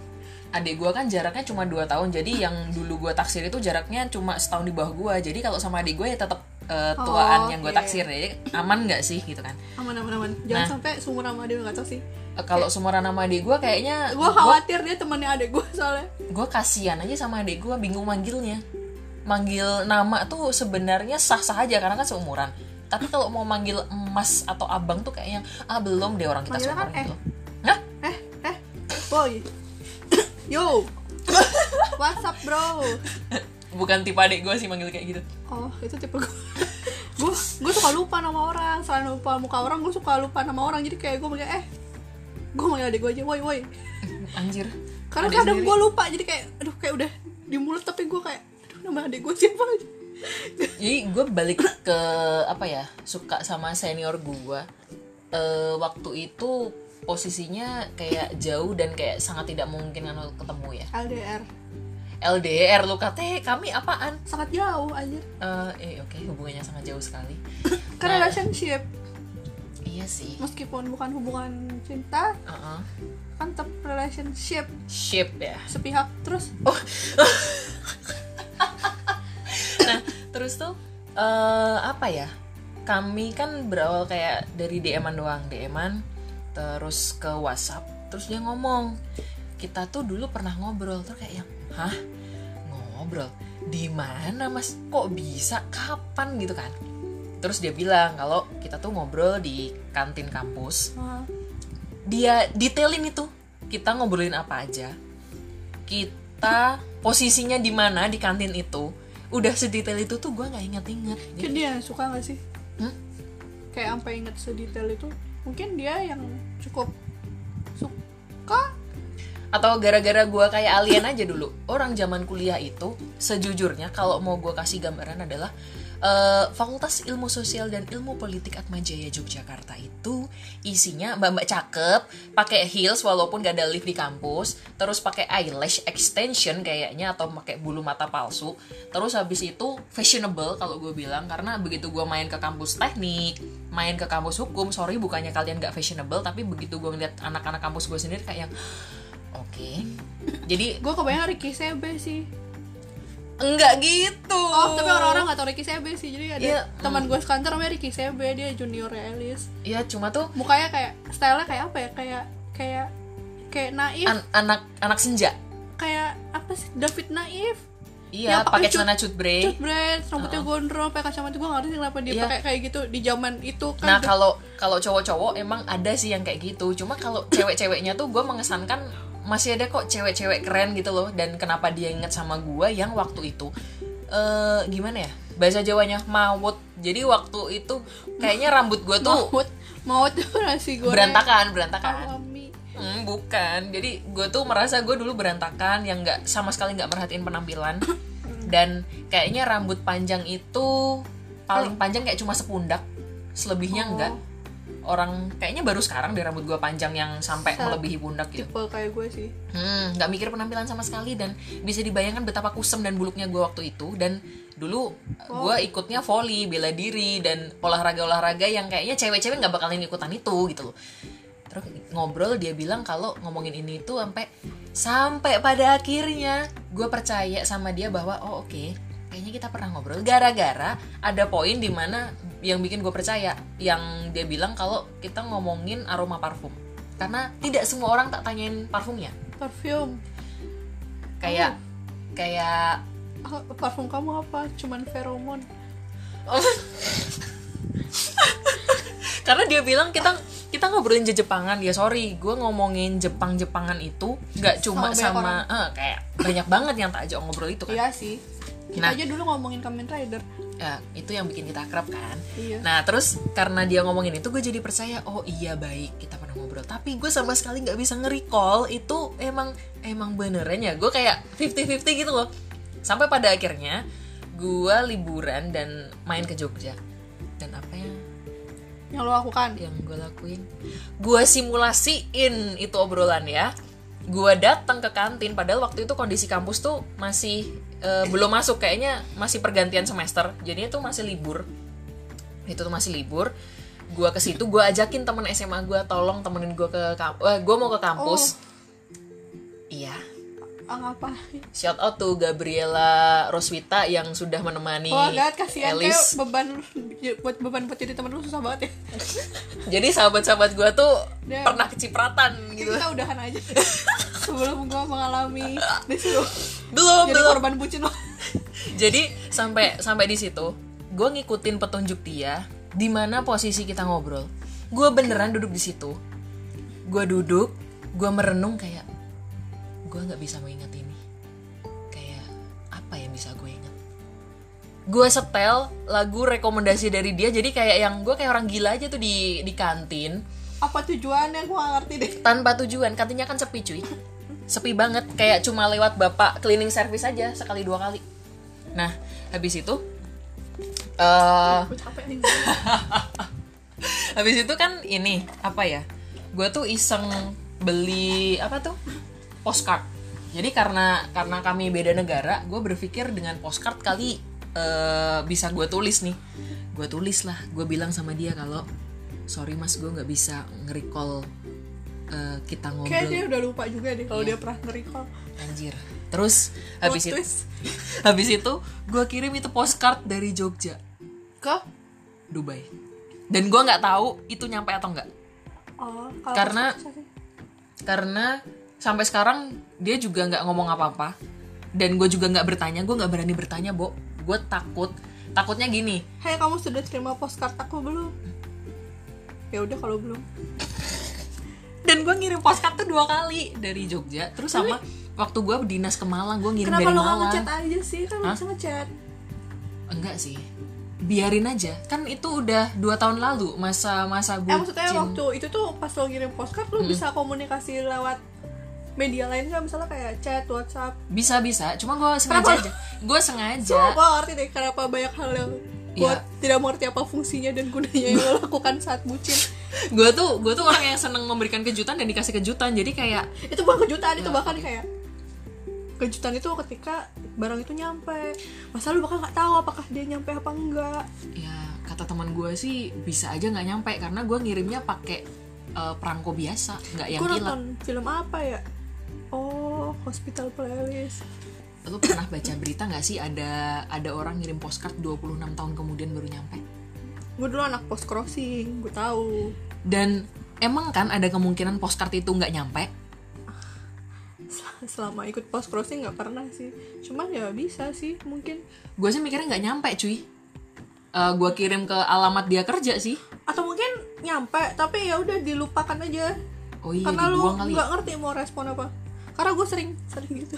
adik gue kan jaraknya cuma 2 tahun. Jadi yang dulu gue taksir itu jaraknya cuma setahun di bawah gue jadi kalau sama adik gue ya tetap eh, tuaan Oh, yang gue taksir. Jadi aman nggak sih gitu kan? Aman, aman, aman. Jangan Nah. sampai seumur sama dia gak tau sih. Eh, kalau seumuran sama adik gue kayaknya Gue khawatir dia temannya adik gue soalnya. gue kasihan aja sama adik gue bingung manggilnya. Manggil nama tuh sebenarnya sah sah aja karena kan seumuran. Tapi kalau mau manggil emas atau abang tuh kayaknya ah belum deh orang kita Manggilnya kan seumuran eh. gitu Hah? eh eh boy. Yo. What's up bro bukan tipe adik gue sih manggil kayak gitu. Oh itu tipe gue gue gue suka lupa nama orang. Selain lupa muka orang gue suka lupa nama orang. Jadi kayak gue manggil eh gue manggil adik gue aja woi woi. Anjir. Karena Adik kadang gue lupa. Jadi kayak aduh kayak udah di mulut tapi gue kayak aduh nama adik gue siapa? Jadi gue balik ke apa ya suka sama senior gue eh waktu itu posisinya kayak jauh dan kayak sangat tidak mungkin kan ketemu ya. LDR LDR lu kata kami apaan? Sangat jauh anjir. Eh, eh oke hubungannya sangat jauh sekali. Kan Nah. relationship. iya sih. Meskipun bukan hubungan cinta Uh-uh. kan tetap relationship. Ship ya. Sepihak terus? Nah terus tuh eh apa ya? Kami kan berawal kayak dari DM-an doang DM-an terus ke WhatsApp terus dia ngomong. Kita tuh dulu pernah ngobrol terus kayak yang hah? Ngobrol? Di mana mas? Kok bisa? Kapan? Gitu kan? Terus dia bilang kalau kita tuh ngobrol di kantin kampus. Dia detailin itu. Kita ngobrolin apa aja. Kita posisinya di mana di kantin itu. Udah sedetail itu tuh gue nggak inget-inget mungkin dia suka gak sih? Hmm? kayak sampai inget sedetail itu mungkin dia yang cukup suka atau gara-gara gue kayak alien aja dulu. Orang zaman kuliah itu sejujurnya kalau mau gue kasih gambaran adalah eh, Fakultas Ilmu Sosial dan Ilmu Politik Atmajaya Yogyakarta itu isinya mbak-mbak cakep pakai heels walaupun gak ada lift di kampus terus pakai eyelash extension kayaknya atau pakai bulu mata palsu. Terus habis itu fashionable kalau gue bilang karena begitu gue main ke kampus teknik main ke kampus hukum sorry bukannya kalian gak fashionable tapi begitu gue ngeliat anak-anak kampus gue sendiri kayak yang oke. Jadi gue kebayang Ricky Sebe sih. Enggak gitu. Oh tapi orang-orang gak tau Ricky Sebe sih. Jadi ada Iya, teman gue sekantor namanya Ricky Sebe dia junior Elis. Ya cuma tuh mukanya kayak stylenya kayak apa ya? Kayak kayak kayak naif. An- anak anak senja. Kayak apa sih? David naif. Iya pakai celana cut bre cut braids rambutnya gondrong pakai kacamata. Gue nggak ngerti kenapa dia Iya. pakai kayak gitu di zaman itu kan. Nah kalau kalau cowok-cowok emang ada sih yang kayak gitu. Cuma kalau cewek-ceweknya tuh gue mengesankan masih ada kok cewek-cewek keren gitu loh. Dan kenapa dia inget sama gue yang waktu itu eh gimana ya bahasa Jawanya maut. Jadi waktu itu kayaknya rambut gue tuh maut maut tuh nasi goreng berantakan berantakan. Hmm, bukan. Jadi gue tuh merasa gue dulu berantakan yang nggak sama sekali nggak merhatiin penampilan. Dan kayaknya rambut panjang itu paling panjang kayak cuma sepundak. Selebihnya Oh. enggak. Orang kayaknya baru sekarang deh rambut gue panjang yang sampai Sa- melebihi pundak gitu. tipe kayak gue sih. Hmm, nggak mikir penampilan sama sekali dan bisa dibayangkan betapa kusem dan buluknya gue waktu itu dan dulu gue ikutnya volley bela diri dan olahraga-olahraga yang kayaknya cewek-cewek nggak bakalan ikutan itu gitu loh. Terus ngobrol dia bilang kalau ngomongin ini tuh sampai sampai pada akhirnya gue percaya sama dia bahwa oh oke kayaknya kita pernah ngobrol. Gara-gara ada poin di mana yang bikin gue percaya yang dia bilang kalau kita ngomongin aroma parfum. Karena tidak semua orang tak tanyain parfumnya. Parfum. Kayak kayak Ah, parfum kamu apa? Cuman feromon. Karena dia bilang kita kita ngobrolin Jepangan. Ya sorry. Gue ngomongin Jepang Jepangan itu nggak cuma Sama sama, eh, kayak banyak banget yang tak ajak ngobrol itu kan. Iya sih kita Nah. aja dulu ngomongin Kamen Rider. Ya itu yang bikin kita akrab kan. Iya. Nah terus karena dia ngomongin itu gue jadi percaya oh iya baik kita pernah ngobrol. Tapi gue sama sekali nggak bisa nge-recall itu emang emang beneran ya. Gue kayak 50-50 gitu loh. Sampai pada akhirnya gue liburan dan main ke Jogja. Dan apa yang yang lo lakukan? Yang gue lakuin. Gue simulasiin itu obrolan ya. Gue datang ke kantin padahal waktu itu kondisi kampus tuh masih eh, belum masuk kayaknya masih pergantian semester. Jadinya tuh masih libur. Itu tuh masih libur. Gue ke situ gue ajakin temen SMA gue tolong temenin gue ke kampus eh, gue mau ke kampus. Iya. Ah ngapa shout out tuh Gabriela Roswita yang sudah menemani oh agak kasihan kayak Elis. beban buat beban buat jadi temen lu susah banget ya. Jadi sahabat-sahabat gue tuh pernah kecipratan gitu. kita udahan aja sebelum gua mengalami disuruh belum jadi belum. korban bucin. Jadi sampai sampai di situ gue ngikutin petunjuk dia di mana posisi kita ngobrol. Gue beneran duduk di situ. Gue duduk gue merenung kayak gue nggak bisa mengingat ini. Kayak apa yang bisa gue ingat? Gue setel lagu rekomendasi dari dia jadi kayak yang gue kayak orang gila aja tuh di di kantin. Apa tujuannya? Gak ngerti deh. Tanpa tujuan kantinnya kan sepi cuy sepi banget kayak cuma lewat bapak cleaning service aja sekali dua kali. Nah habis itu nih. habis itu kan ini apa ya gue tuh iseng beli apa tuh postcard. Jadi karena karena kami beda negara gue berpikir dengan postcard kali eh, bisa gue tulis nih. Gue tulis lah gue bilang sama dia kalau sorry mas gue nggak bisa nge-recall kita ngobrol. Kayak dia udah lupa juga deh kalau Iya. dia pernah nge-recall. Anjir. Terus habis itu habis itu gue kirim itu postcard dari Jogja. Ke? Dubai. Dan gue nggak tahu itu nyampe atau enggak oh, Karena- karena sampai sekarang dia juga nggak ngomong apa-apa. Dan gue juga nggak bertanya gue nggak berani bertanya bo. Gue takut. Takutnya gini. Hai kamu sudah terima postcard aku belum? Ya udah kalau belum. Dan gue ngirim postcard tuh dua kali dari Jogja terus sama waktu gue dinas ke Malang gue ngirim Kenapa dari lo nggak Malang ngechat aja sih? Kan lo Hah? bisa ngechat. enggak sih biarin aja kan itu udah dua tahun lalu masa masa Eh maksudnya waktu itu tuh pas lo ngirim postcard lo bisa komunikasi lewat media lain kan misalnya kayak chat, WhatsApp. bisa bisa cuma gue sengaja Kenapa? aja gue sengaja Cuma gue ngerti deh kenapa banyak hal yang gue Iya. tidak mengerti apa fungsinya dan gunanya yang lo lakukan saat bucin. Gue tuh gue tuh orang yang seneng memberikan kejutan dan dikasih kejutan. Jadi kayak Itu bukan kejutan, itu bahkan kayak kejutan itu ketika barang itu nyampe. Masa lu bakal nggak tahu apakah dia nyampe apa enggak. ya kata teman gue sih bisa aja nggak nyampe karena gue ngirimnya pakai eh, perangko biasa nggak yang kilat. nonton film apa ya? Oh hospital playlist. Lu pernah baca berita nggak sih ada ada orang ngirim postcard 26 tahun kemudian baru nyampe? Gue dulu anak post crossing gue tahu dan emang kan ada kemungkinan postcard itu nggak nyampe? Sel- selama ikut post crossing nggak pernah sih. Cuman ya bisa sih mungkin. Gue sih mikirnya nggak nyampe cuy. Eh gue kirim ke alamat dia kerja sih. Atau mungkin nyampe tapi ya udah dilupakan aja. Oh iya karena lu kali nggak ngerti mau respon apa. Karena gue sering sering gitu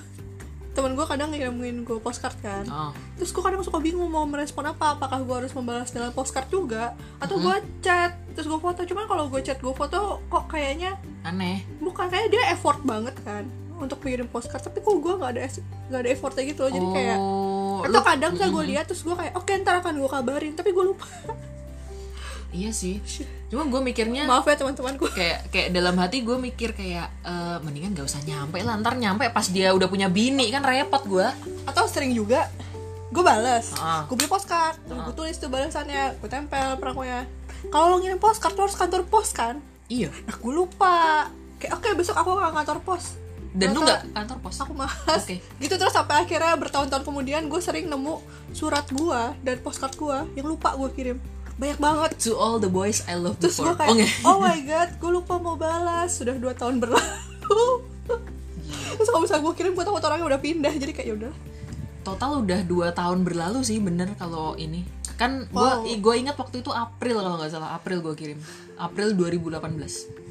temen gue kadang ngirimin gue postcard kan. Oh. terus gue kadang suka bingung mau merespon apa apakah gue harus membalas dengan postcard juga atau gue chat terus gue foto. Cuman kalau gue chat gue foto kok kayaknya aneh. bukan kayak dia effort banget kan untuk mengirim postcard tapi kok gue nggak ada nggak ada effortnya gitu loh. Jadi kayak oh atau lu- kadang saya gue lihat terus gue kayak oke ntar akan gue kabarin tapi gue lupa iya sih. Cuma gue mikirnya maaf ya teman-temanku. kayak kayak dalam hati gue mikir kayak eh, mendingan gak usah nyampe lah ntar nyampe pas dia udah punya bini kan repot gue atau sering juga gue balas Ah. gue beli postcard. Terus gue tulis tuh balasannya gue tempel perangkonya kalau lo ngirim postcard lo harus kantor pos kan? Iya. Nah gue lupa. Kayak oke besok aku ke kantor pos. Dan lu nggak kantor pos? aku malas Oke. gitu terus sampai akhirnya bertahun-tahun kemudian gue sering nemu surat gue dan postcard gue yang lupa gue kirim banyak banget. To all the boys I love terus gue kayak oh, oh my god gue lupa mau balas. Sudah dua tahun berlalu. Terus kalau misalnya gue kirim gue takut orangnya udah pindah jadi kayak yaudah total udah dua tahun berlalu sih bener kalau ini. Kan gue Wow. gue ingat waktu itu April kalau nggak salah. April gue kirim. April 2018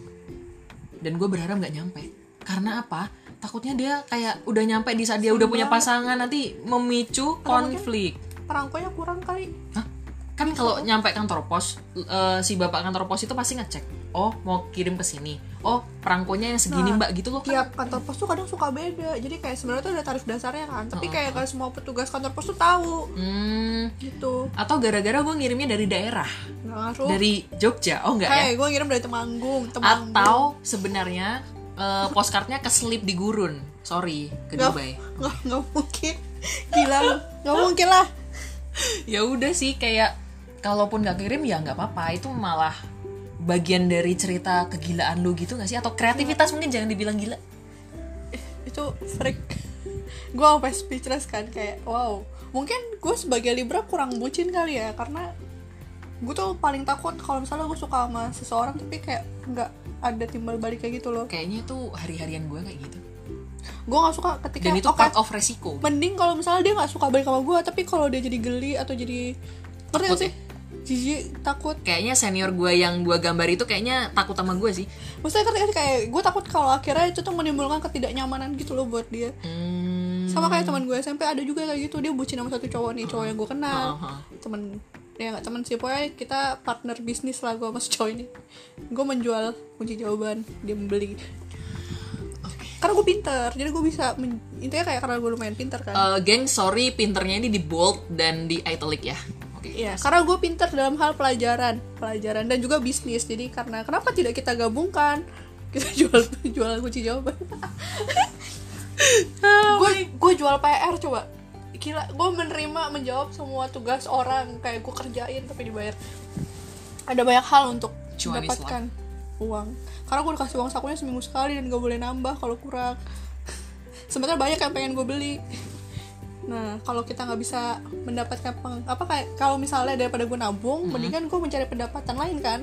dan gue berharap nggak nyampe. Karena apa? Takutnya dia kayak udah nyampe di saat dia udah punya pasangan nanti memicu konflik. perangkonya kurang kali. Hah? Kan kalau nyampe kantor pos eh, si bapak kantor pos itu pasti ngecek. Oh mau kirim ke sini. Oh perangkonya yang segini mbak gitu loh kan? tiap kantor pos tuh kadang suka beda. Jadi kayak sebenarnya tuh ada tarif dasarnya kan. Tapi Oh. kayak gak semua petugas kantor pos tuh tahu. Hmm, gitu. Atau gara-gara gue ngirimnya dari daerah. Ngaruh dari Jogja. Oh enggak ya? Hey, gue ngirim dari Temanggung, Temanggung. atau sebenarnya eh, postcardnya keselip di gurun. Sorry ke nggak, Dubai. nggak, mungkin. Gila. Nggak mungkin lah. ya udah sih kayak kalaupun nggak kirim ya nggak apa-apa. Itu malah bagian dari cerita kegilaan lu gitu gak sih? Atau kreativitas mungkin jangan dibilang gila. Itu freak. gue sampai speechless kan kayak wow. Mungkin gue sebagai Libra kurang bucin kali ya karena gue tuh paling takut kalau misalnya gue suka sama seseorang tapi kayak nggak ada timbal balik kayak gitu loh. kayaknya itu hari-harian gue kayak gitu. Gue nggak suka ketika dan itu oke, part of resiko. mending kalau misalnya dia nggak suka balik sama gue tapi kalau dia jadi geli atau jadi ngerti gak sih jijik takut. Kayaknya senior gue yang gue gambar itu kayaknya takut sama gue sih. Maksudnya sih? kayak gue takut kalau akhirnya itu tuh menimbulkan ketidaknyamanan gitu loh buat dia. Hmm. sama kayak teman gue SMP ada juga kayak gitu dia bucin sama satu cowok nih cowok yang gue kenal. Aha. temen ya nggak temen sih pokoknya kita partner bisnis lah gue sama si cowok ini. Gue menjual kunci jawaban dia membeli. Karena gue pinter jadi gue bisa intinya kayak karena gue lumayan pinter kan. Eh, geng sorry pinternya ini di bold dan di italic ya oke Iya, karena gue pinter dalam hal pelajaran, pelajaran dan juga bisnis. Jadi karena kenapa tidak kita gabungkan? Kita jual jual kunci jawaban. gue gue jual PR coba. Gila, gue menerima menjawab semua tugas orang kayak gue kerjain tapi dibayar. Ada banyak hal untuk Cuan mendapatkan uang. Karena gue dikasih uang sakunya seminggu sekali dan gak boleh nambah kalau kurang. Sebenarnya banyak yang pengen gue beli. Nah, kalau kita nggak bisa mendapatkan peng, apa kayak kalau misalnya daripada gue nabung, mendingan gue mencari pendapatan lain kan.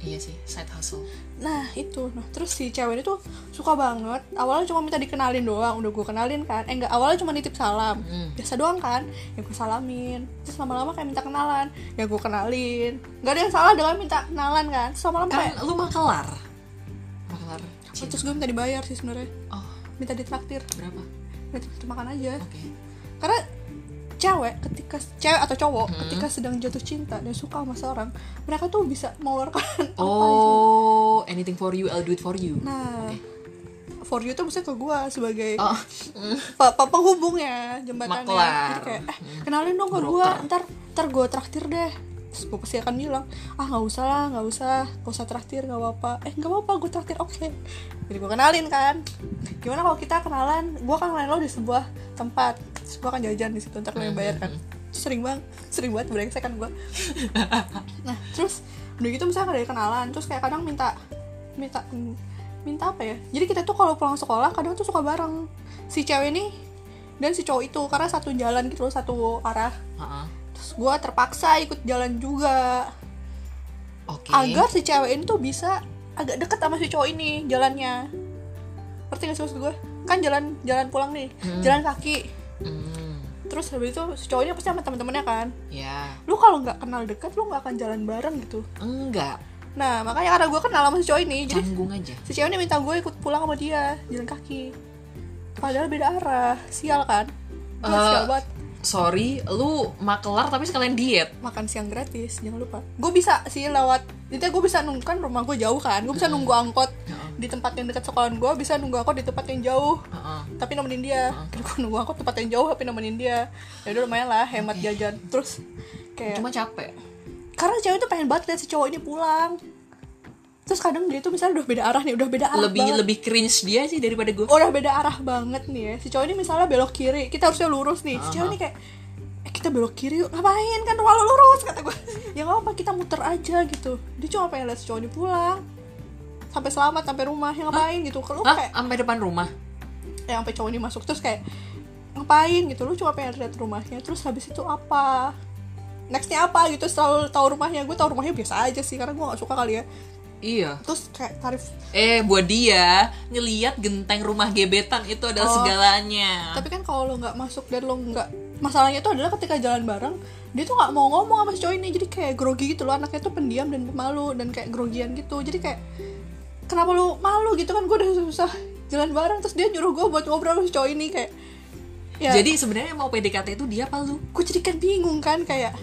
iya sih side hustle Nah, itu. Nah, terus si cewek ini tuh suka banget. Awalnya cuma minta dikenalin doang, udah gue kenalin kan. Eh enggak, awalnya cuma nitip salam. Hmm. Biasa doang kan. Ya gue salamin. Terus lama-lama kayak minta kenalan. Ya gue kenalin. Gak ada yang salah dengan minta kenalan kan. Terus lama-lama kayak kan lu makelar makelar Oh, terus gue minta dibayar sih sebenarnya. oh Minta ditraktir. berapa Minta makan aja. oke karena cewek ketika cewek atau cowok Hmm. ketika sedang jatuh cinta dan suka sama seorang mereka tuh bisa mengeluarkan apa aja. Oh anything for you I'll do it for you. Nah for you tuh maksudnya ke gue sebagai oh. pe- pe- penghubungnya jembatannya. Maklar. jadi kayak eh kenalin dong ke gue ntar ntar gue traktir deh. Terus gue pasti akan bilang ah nggak usah lah nggak usah nggak usah traktir nggak apa-apa. Eh nggak apa-apa gue traktir oke. Jadi gue kenalin kan. Gimana kalau kita kenalan gue akan kenalin lo di sebuah tempat gue akan jajan di situ ntar lo yang bayar kan. Terus sering banget sering banget brengsek kan gue nah terus udah gitu misalnya ada kenalan terus kayak kadang minta minta minta apa ya? Jadi kita tuh kalau pulang sekolah kadang tuh suka bareng. Si cewek ini dan si cowok itu karena satu jalan gitu loh satu arah. Terus gue terpaksa ikut jalan juga. Oke. Agar si cewek ini tuh bisa agak deket sama si cowok ini jalannya. Ngerti gak sih maksud gue kan jalan jalan pulang nih jalan kaki Hmm, terus habis itu si cowoknya pasti sama teman-temannya kan? Ya lu kalau nggak kenal deket lu nggak akan jalan bareng gitu. Enggak. Nah makanya karena gue kenal sama si cowok ini jadi canggung aja. si ini minta gue ikut pulang sama dia jalan kaki. Padahal beda arah. Sial kan? Gue Eh, sial banget sorry lu makelar tapi sekalian diet. Makan siang gratis jangan lupa. Gue bisa sih lewat itu gue bisa nunggu kan rumah gue jauh kan gue bisa nunggu angkot di tempat yang dekat sekolahan gue bisa nunggu angkot di tempat yang jauh. Tapi nemenin dia. Gue nunggu angkot tempat yang jauh tapi nemenin dia. Ya udah lumayan lah hemat jajan. Terus kayak cuma capek? Karena cewek tuh pengen banget lihat si cowok ini pulang terus kadang dia tuh misalnya udah beda arah nih udah beda arah lebih banget. lebih cringe dia sih daripada gue udah beda arah banget nih ya. Si cowok ini misalnya belok kiri kita harusnya lurus nih. Si cowok ini kayak eh kita belok kiri yuk ngapain kan lu lurus kata gue ya nggak apa kita muter aja gitu. Dia cuma pengen lihat si cowok ini pulang. Sampai selamat sampai rumah ya ngapain gitu. Kalau kayak sampai depan rumah? Ya sampai cowok ini masuk terus kayak ngapain? gitu. Lu cuma pengen lihat rumahnya terus habis itu apa? Nextnya apa gitu? Selalu tahu rumahnya. Gue tahu rumahnya biasa aja sih karena gue gak suka kali ya iya. Terus kayak tarif eh buat dia ngeliat genteng rumah gebetan itu adalah Oh. segalanya. Tapi kan kalau lo nggak masuk dan lo nggak masalahnya itu adalah ketika jalan bareng dia tuh nggak mau ngomong sama si cowok ini. Jadi kayak grogi gitu loh anaknya tuh pendiam dan pemalu dan kayak grogian gitu. Jadi kayak kenapa lu malu gitu kan? Gue udah susah jalan bareng terus dia nyuruh gue buat ngobrol sama si cowok ini kayak ya. Jadi sebenarnya mau PDKT itu dia apa lu? Gue jadi kan bingung kan kayak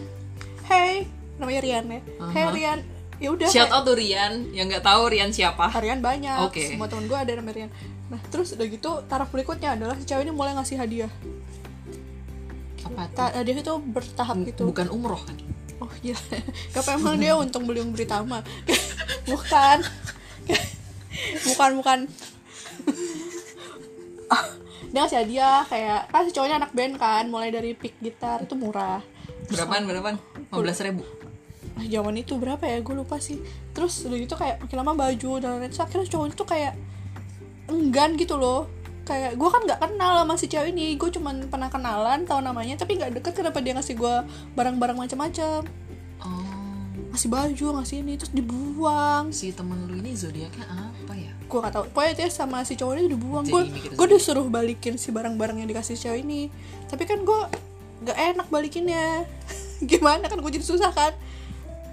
hey namanya Rian ya. Hey Aha. Rian ya udah shout kayak- out tuh Rian yang nggak tahu Rian siapa Rian banyak Oke. semua temen gue ada namanya Rian nah terus udah gitu taraf berikutnya adalah si cewek ini mulai ngasih hadiah apa tuh? Hadiah itu bertahap gitu bukan umroh kan Oh iya, apa emang dia untung beli Umbri Tama? bukan, bukan bukan. Dia ngasih hadiah kayak kan si cowoknya anak band kan, mulai dari pick gitar itu murah. berapaan berapaan 15 ribu Nah, zaman itu berapa ya? Gue lupa sih. Terus udah gitu kayak makin lama baju dan lain-lain. Terus akhirnya cowok itu kayak enggan gitu loh. Kayak gue kan nggak kenal sama si cewek ini. Gue cuman pernah kenalan, tahu namanya, tapi nggak deket. Kenapa dia ngasih gue barang-barang macam-macam? oh Ngasih baju, ngasih ini, terus dibuang. si temen lu ini zodiaknya apa ya gue gak tau pokoknya dia sama si cowok ini dibuang gue gue disuruh balikin si barang-barang yang dikasih cewek ini tapi kan gue gak enak balikinnya gimana kan gue jadi susah kan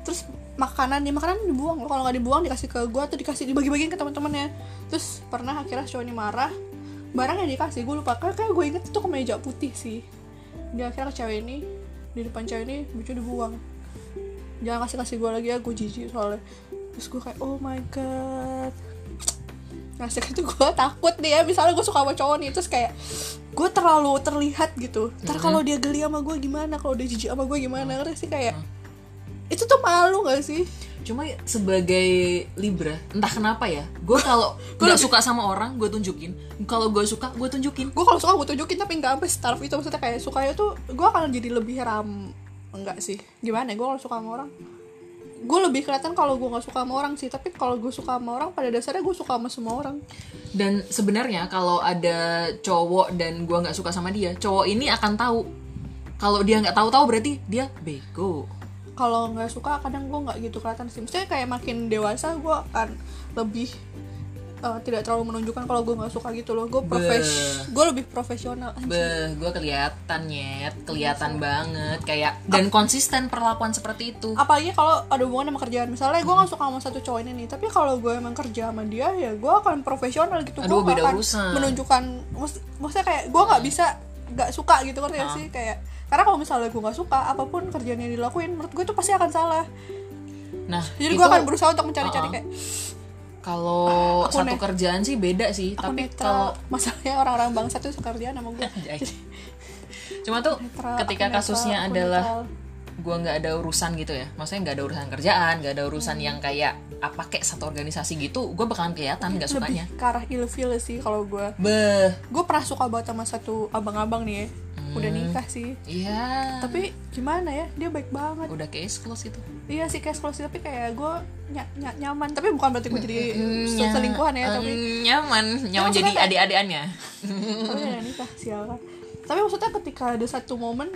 terus makanan ya makanan dibuang loh. Kalau nggak dibuang dikasih ke gue atau dikasih dibagi-bagiin ke teman-temannya. Terus pernah akhirnya cowok ini marah barang yang dikasih gue lupa. Kayak kayak gue inget itu kemeja putih sih. Dia akhirnya ke cewek ini di depan cewek ini baju dibuang. Jangan kasih kasih gue lagi ya gue jijik soalnya. Terus gue kayak oh my god. Nah sekarang tuh gue takut nih ya. Misalnya gue suka sama cowok nih Terus kayak Gue terlalu terlihat gitu. Ntar kalau dia geli sama gue gimana? Kalau dia jijik sama gue gimana? Ngerti sih kayak Itu tuh malu gak sih? Cuma sebagai libra entah kenapa ya gue kalau nggak suka sama orang gue tunjukin. Kalau gue suka gue tunjukin. Gue kalau suka gue tunjukin Tapi gak sampai setaraf itu. Maksudnya kayak sukanya tuh Gue akan jadi lebih ram Enggak sih. Gimana ya Gue kalau suka sama orang? Gue lebih kelihatan kalau gue gak suka sama orang sih Tapi kalau gue suka sama orang Pada dasarnya gue suka sama semua orang. Dan sebenarnya kalau ada cowok dan gue nggak suka sama dia cowok ini akan tahu. Kalau dia nggak tahu-tahu berarti dia bego kalau nggak suka kadang gue nggak gitu kelihatan sih. Maksudnya kayak makin dewasa gue akan lebih eh, tidak terlalu menunjukkan kalau gue nggak suka gitu loh. Gue profes gue lebih profesional. Beh, gue kelihatan nyet, kelihatan banget kayak dan konsisten perlakuan seperti itu. apalagi kalau ada hubungan sama kerjaan. Misalnya gue nggak suka sama satu cowok ini nih tapi kalau gue emang kerja sama dia ya gue akan profesional gitu. Gue akan urusan. menunjukkan maksud- maksudnya kayak gue nggak bisa nggak suka gitu kan ya sih? Kayak karena kalau misalnya gue nggak suka apa pun kerjaan yang dilakuin menurut gue itu pasti akan salah Nah, jadi itu gue akan berusaha untuk mencari-cari Uh-uh. kayak kalau Aku satu net- kerjaan sih beda sih, aku tapi kalau masalahnya orang-orang bangsa tuh suka kerjaan sama gue. Cuma tuh Netral, ketika netral, kasusnya adalah netral. Gue nggak ada urusan gitu ya, maksudnya nggak ada urusan kerjaan, nggak ada urusan yang kayak apa kayak satu organisasi gitu, gue bakalan kelihatan nggak sukanya. lebih ke arah ilfil sih kalau gue Beh, gue pernah suka banget sama satu abang-abang nih ya. Udah Hmm. nikah sih. Iya. tapi gimana ya dia baik banget. Udah case close itu. iya sih kayak sih tapi kayak gue ny- ny- nyaman. Tapi bukan berarti gue jadi Mm, selingkuhan ya mm, tapi nyaman, nyaman maksudnya jadi adik-adikannya. tapi udah nikah sial. Kan tapi maksudnya ketika ada satu momen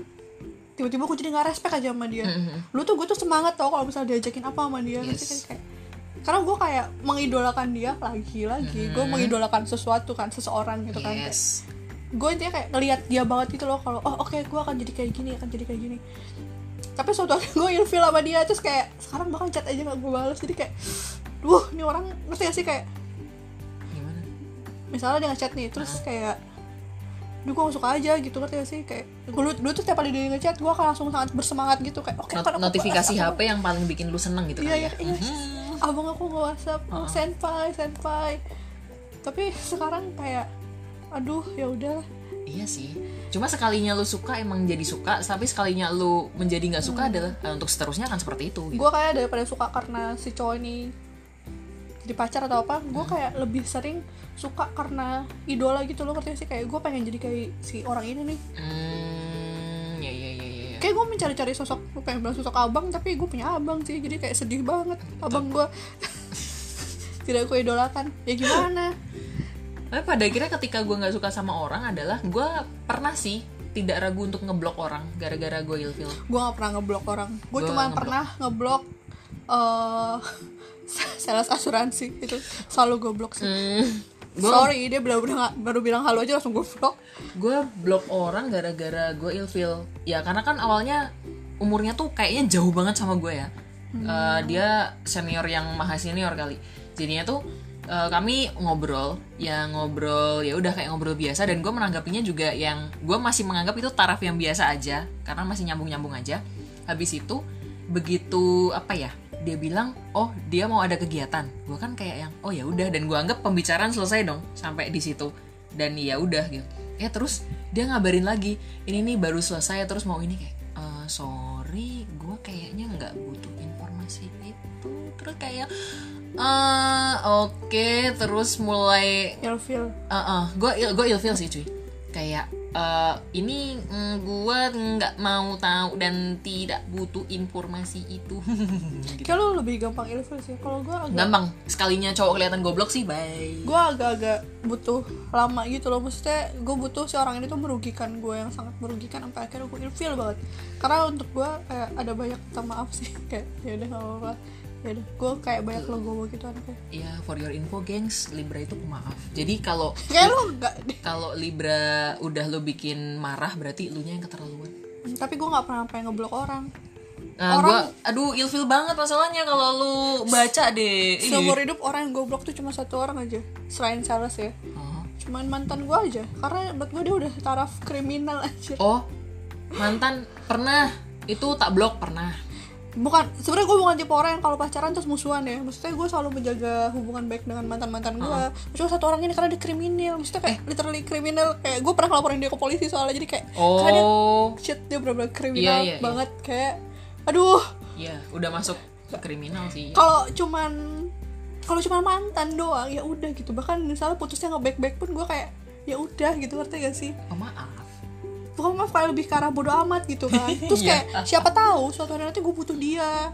tiba-tiba gue jadi nggak respect aja sama dia. Mhm. lu tuh gue tuh semangat tau kalau misalnya diajakin apa sama dia. Yes. Kan? kayak karena gue kayak mengidolakan dia lagi lagi. Gue mengidolakan sesuatu kan seseorang gitu kan. Kayak- gue intinya kayak ngeliat dia banget gitu loh kalau oh oke gue akan jadi kayak gini akan jadi kayak gini. Tapi suatu hari gue ilfil sama dia terus kayak sekarang bahkan chat aja gak gue balas jadi kayak duh ini orang ngerti gak sih? Kayak Gimana? misalnya dia ngechat nih terus kayak duh gue suka aja gitu ngerti gak sih kayak dulu, dulu tuh tiap kali dia ngechat gue akan langsung sangat bersemangat gitu kayak oke Not- kan aku notifikasi aku- HP yang paling bikin lu seneng gitu iya kali iya ya. iya Mhm. abang aku nge WhatsApp oh, senpai senpai tapi sekarang kayak aduh ya udah Iya sih. Cuma sekalinya lu suka emang jadi suka, tapi sekalinya lu menjadi nggak suka Hmm. adalah eh, untuk seterusnya akan seperti itu. Gitu. gue kayak daripada suka karena si cowok ini jadi pacar atau apa gue kayak lebih sering suka karena idola gitu loh ngerti sih kayak gue pengen jadi kayak si orang ini nih Hmm, ya ya ya ya. ya. kayak gue mencari-cari sosok gue pengen bilang sosok abang tapi gue punya abang sih jadi kayak sedih banget abang gue tidak gue idolakan ya gimana Tapi pada akhirnya ketika gue nggak suka sama orang adalah gue pernah sih tidak ragu untuk ngeblok orang gara-gara gue ilfil. gue gak pernah ngeblok orang gue cuma ngeblok. pernah ngeblok eh sales asuransi itu selalu gue blok sih. Hmm, gue sorry dia baru bilang baru bilang halo aja langsung gue blok gue blok orang gara-gara gue ilfil. Ya karena kan awalnya umurnya tuh kayaknya jauh banget sama gue ya. Eh, dia senior yang maha senior kali. Jadinya tuh eh, kami ngobrol ya ngobrol ya udah kayak ngobrol biasa. Dan gue menanggapinya juga yang gue masih menganggap itu taraf yang biasa aja. Karena masih nyambung nyambung aja. Habis itu begitu apa ya dia bilang oh dia mau ada kegiatan. Gue kan kayak yang oh ya udah dan gue anggap pembicaraan selesai dong sampai di situ. Dan ya udah gitu. Ya terus dia ngabarin lagi ini nih baru selesai terus mau ini kayak "Eh, sorry gue kayaknya nggak butuh informasi itu. Terus kayak eh oke terus mulai ilfil. Gue gue ilfil sih cuy. Kayak eh, ini mm, gue nggak mau tahu dan tidak butuh informasi itu. Gitu. kayak lo lebih gampang ilfil sih. Kalau gue agak gampang. Sekalinya cowok kelihatan goblok sih bye. Gue agak-agak butuh lama gitu loh. Maksudnya gue butuh si orang ini tuh merugikan gue yang sangat merugikan sampai akhirnya gue ilfil banget. Karena untuk gue kayak ada banyak minta maaf sih. Kayak ya udah gak apa-apa ya udah gue kayak banyak logo gitu anaknya ya for your info gengs libra itu pemaaf. Jadi kalau deh kalau libra udah lo bikin marah berarti lu nya yang keterlaluan. Tapi gue nggak pernah pengen ngeblok orang. Nah Orang- gua aduh ilfil banget masalahnya kalau lu baca deh. Seumur hidup orang yang gue blok tuh cuma satu orang aja selain sales ya. Oh. cuman mantan gue aja karena menurut gue dia udah taraf kriminal aja oh mantan pernah. Itu tak blok pernah bukan sebenarnya gue bukan tipe orang yang kalau pacaran terus musuhan ya. Maksudnya gue selalu menjaga hubungan baik dengan mantan mantan gue cuma satu orang ini karena dia kriminal. Maksudnya kayak literally kriminal. Kayak gue pernah ngelaporin dia ke polisi soalnya. Jadi kayak karena dia oh. shit dia benar-benar kriminal Iya, iya, iya. banget. Kayak aduh. Ya udah masuk kriminal sih. Kalau cuman kalau cuma mantan doang ya udah gitu. Bahkan misalnya putusnya nge back back pun gue kayak ya udah gitu. Ngerti gak sih? Oh maaf bukan maaf kayak lebih ke arah bodo amat gitu kan. Terus Iya. kayak siapa tahu suatu hari nanti gue butuh dia.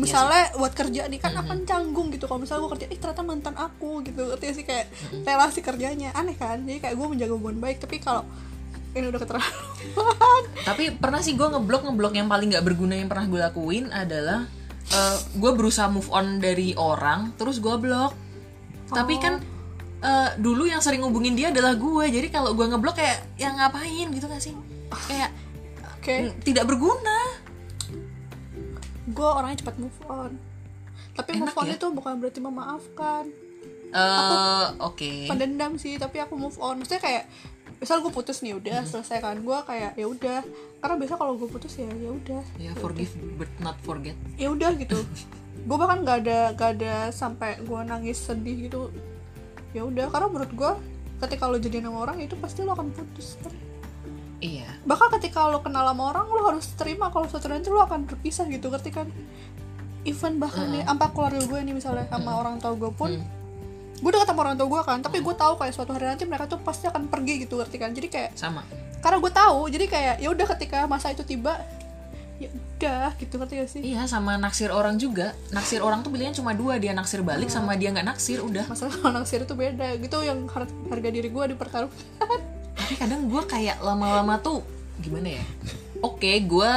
Misalnya buat kerja nih kan akan canggung gitu kalau misalnya gue kerja ih ternyata mantan aku gitu. Ngerti gak sih? Kayak relasi kerjanya. Aneh kan? Jadi kayak gue menjaga hubungan baik tapi kalau ini udah keterlaluan. Tapi pernah sih gue ngeblok ngeblok yang paling nggak berguna yang pernah gue lakuin adalah gue berusaha move on dari orang terus gue blok. Tapi kan eh, dulu yang sering hubungin dia adalah gue. Jadi kalau gue ngeblok kayak yang ngapain? gitu gak sih? Kayak mm, tidak berguna. Gue orangnya cepat move on. Tapi Enak move on ya? itu bukan berarti memaafkan. Eh, oke. pendendam sih tapi aku move on. Maksudnya kayak misal gue putus nih udah selesai kan gue kayak ya udah. Karena biasa kalau gue putus ya ya udah. Ya forgive but not forget. Ya udah gitu. Gue bahkan gak ada gak ada sampai gue nangis sedih gitu ya udah karena menurut gue ketika lo jadi sama orang itu pasti lo akan putus kan? Iya. Bahkan ketika lo kenal sama orang lo harus terima kalau suatu nanti lo akan berpisah gitu ngerti kan? Even bahkan nih sampai keluarga gue nih misalnya sama orang tua gue pun gue deket sama orang tua gue kan tapi gue tahu kayak suatu hari nanti mereka tuh pasti akan pergi gitu ngerti kan? Jadi kayak sama. karena gue tahu jadi kayak ya udah ketika masa itu tiba ya udah gitu ngerti gak sih? Iya sama naksir orang juga. Naksir orang tuh pilihannya cuma dua dia naksir balik sama dia nggak naksir udah. Masalah kalau naksir itu beda. Gitu yang har- harga diri gue dipertaruhkan. Tapi kadang gue kayak lama-lama tuh gimana ya? Oke gue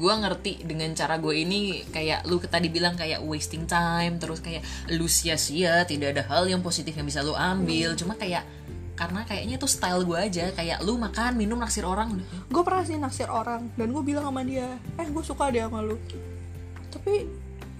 gua ngerti dengan cara gue ini kayak lu tadi bilang kayak wasting time terus kayak lu sia-sia tidak ada hal yang positif yang bisa lu ambil. Cuma kayak karena kayaknya itu style gue aja kayak lu makan minum naksir orang. Gue pernah sih naksir orang dan gue bilang sama dia eh gue suka dia sama lu. Tapi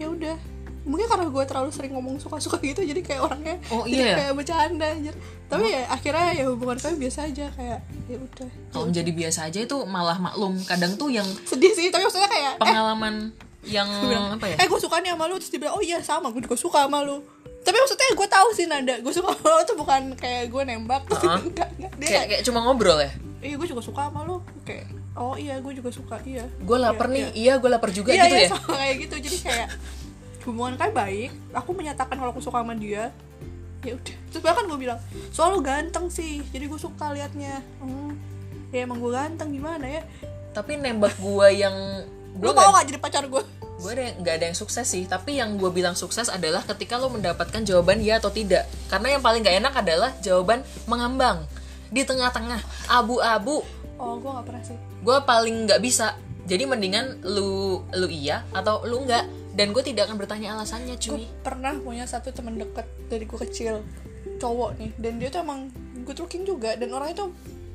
ya udah. Mungkin karena gue terlalu sering ngomong suka-suka gitu jadi kayak orangnya Oh, jadi iya ya? kayak bercanda aja tapi ya akhirnya ya hubungan kami biasa aja kayak ya udah. Kalau menjadi biasa aja itu malah maklum. Kadang tuh yang sedih sih tapi maksudnya kayak eh. Pengalaman yang Gue bilang, apa ya? Eh gue suka nih sama lu. Terus dia bilang oh iya sama. Gue juga suka sama lu tapi maksudnya gue tahu sih nada gue suka sama lo tuh bukan kayak gue nembak Uh-huh. enggak, enggak. dia kayak kayak cuma ngobrol ya? Iya gue juga suka sama lo. Kayak oh iya gue juga suka iya. Gue lapar Iya, nih iya. iya gue lapar juga iya, gitu iya, ya? sama kayak gitu. Jadi kayak hubungan kayak baik aku menyatakan kalau aku suka sama dia ya udah. Terus bahkan gue bilang soal lu ganteng sih. Jadi gue suka liatnya. Hmm, ya emang gue ganteng gimana ya? Tapi nembak gue yang gue mau gak jadi pacar gue gue ada nggak ada yang sukses sih. Tapi yang gue bilang sukses adalah ketika lo mendapatkan jawaban ya atau tidak. Karena yang paling nggak enak adalah jawaban mengambang. Di tengah-tengah abu-abu. Oh gue gak pernah sih. Gue paling nggak bisa. Jadi mendingan lu lu iya atau lu enggak dan gue tidak akan bertanya alasannya gue cuy pernah punya satu teman deket dari gue kecil. Cowok nih. Dan dia tuh emang good looking juga. Dan orangnya tuh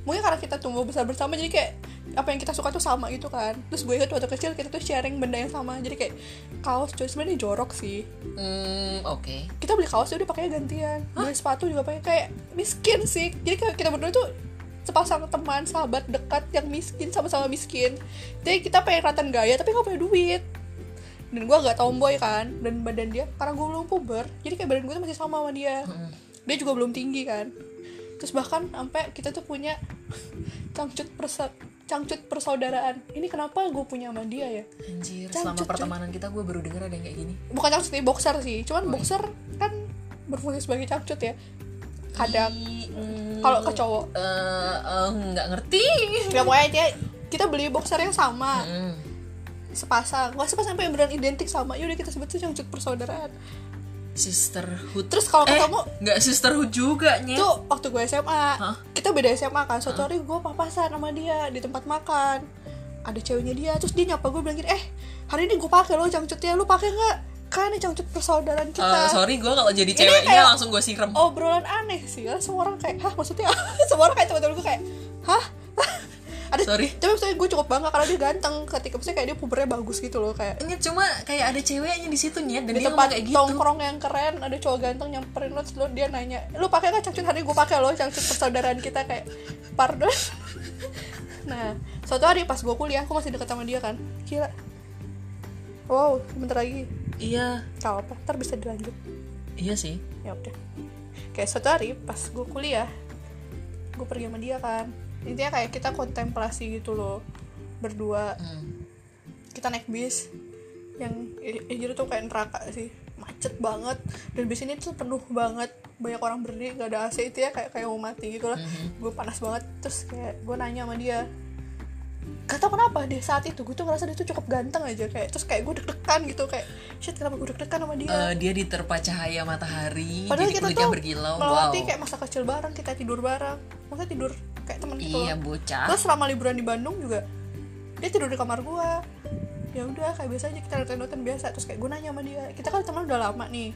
mungkin karena kita tumbuh besar bersama jadi kayak apa yang kita suka tuh sama gitu kan. Terus gue ingat waktu kecil kita tuh sharing benda yang sama. Jadi kayak kaos coy sebenarnya jorok sih. Hmm oke. Kita beli kaos udah pakainya gantian. Beli sepatu juga pakai. Kayak miskin sih. Jadi kayak kita berdua tuh sepasang teman sahabat dekat yang miskin sama-sama miskin. Jadi kita pengen kelihatan gaya tapi nggak punya duit. Dan gue agak tomboy kan. Dan badan dia karena gue belum puber jadi kayak badan gue tuh masih sama sama dia. Dia juga belum tinggi kan terus bahkan sampai kita tuh punya cangcut persa cangcut persaudaraan. Ini kenapa gue punya sama dia ya? Anjir Cangcut, selama pertemanan kita gue baru denger ada yang kayak gini. Bukan cangcut boxer sih. Cuman boxer kan berfungsi sebagai cangcut ya. Kadang. Mm, kalau ke cowok. eh, eh, nggak ngerti. Ya pokoknya dia kita beli boxer yang sama. Hmm. sepasang. Nggak sepasang sampai yang beneran identik sama. Yaudah kita sebut tuh cangcut persaudaraan sisterhood. Terus kalau eh ketemu nggak sisterhood juga nyet. Tuh waktu gue SMA Hah? kita beda SMA kan suatu hari gue papasan sama dia di tempat makan. Ada ceweknya dia terus dia nyapa gue bilang gini eh hari ini gue pakai lo cangcutnya lu pakai nggak? Kan ini cangcut persaudaraan kita. Eh, sorry gue kalau jadi ceweknya kayak- langsung gue siram obrolan aneh sih ya. Semua orang kayak hah maksudnya semua orang kayak teman-teman gue kayak hah ada Sorry. tapi maksudnya gue cukup bangga karena dia ganteng. Ketika maksudnya kayak dia pubernya bagus gitu loh kayak Nyet, cuma kayak ada ceweknya di situ nyet dan di dia tempat kayak gitu. tongkrong yang keren ada cowok ganteng nyamperin lo terus lo dia nanya lu pakai nggak cangcut hari gue pakai lo cangcut persaudaraan kita kayak pardon. Nah suatu hari pas gue kuliah aku masih deket sama dia kan. Gila. Wow bentar lagi. Iya. Kalau apa ntar bisa dilanjut. Iya sih. Ya udah. Kayak suatu hari pas gue kuliah gue pergi sama dia kan intinya kayak kita kontemplasi gitu loh berdua. Hmm. kita naik bis yang jadi tuh kayak neraka sih. Macet banget dan bis ini tuh penuh banget. Banyak orang berdiri gak ada AC itu ya kayak kayak mau mati gitu lah. Gue panas banget terus kayak gue nanya sama dia gak tau kenapa deh saat itu gue tuh ngerasa dia tuh cukup ganteng aja kayak terus kayak gue deg-degan gitu kayak shit kenapa gue deg-degan sama dia? Eh, dia diterpa cahaya matahari Padahal jadi kita tuh berkilau wow. kayak masa kecil bareng kita tidur bareng. Masa tidur kayak temen gitu iya bocah. Terus selama liburan di Bandung juga dia tidur di kamar gua. Ya udah kayak biasa aja kita nonton nonton biasa. Terus kayak gue nanya sama dia kita kan teman udah lama nih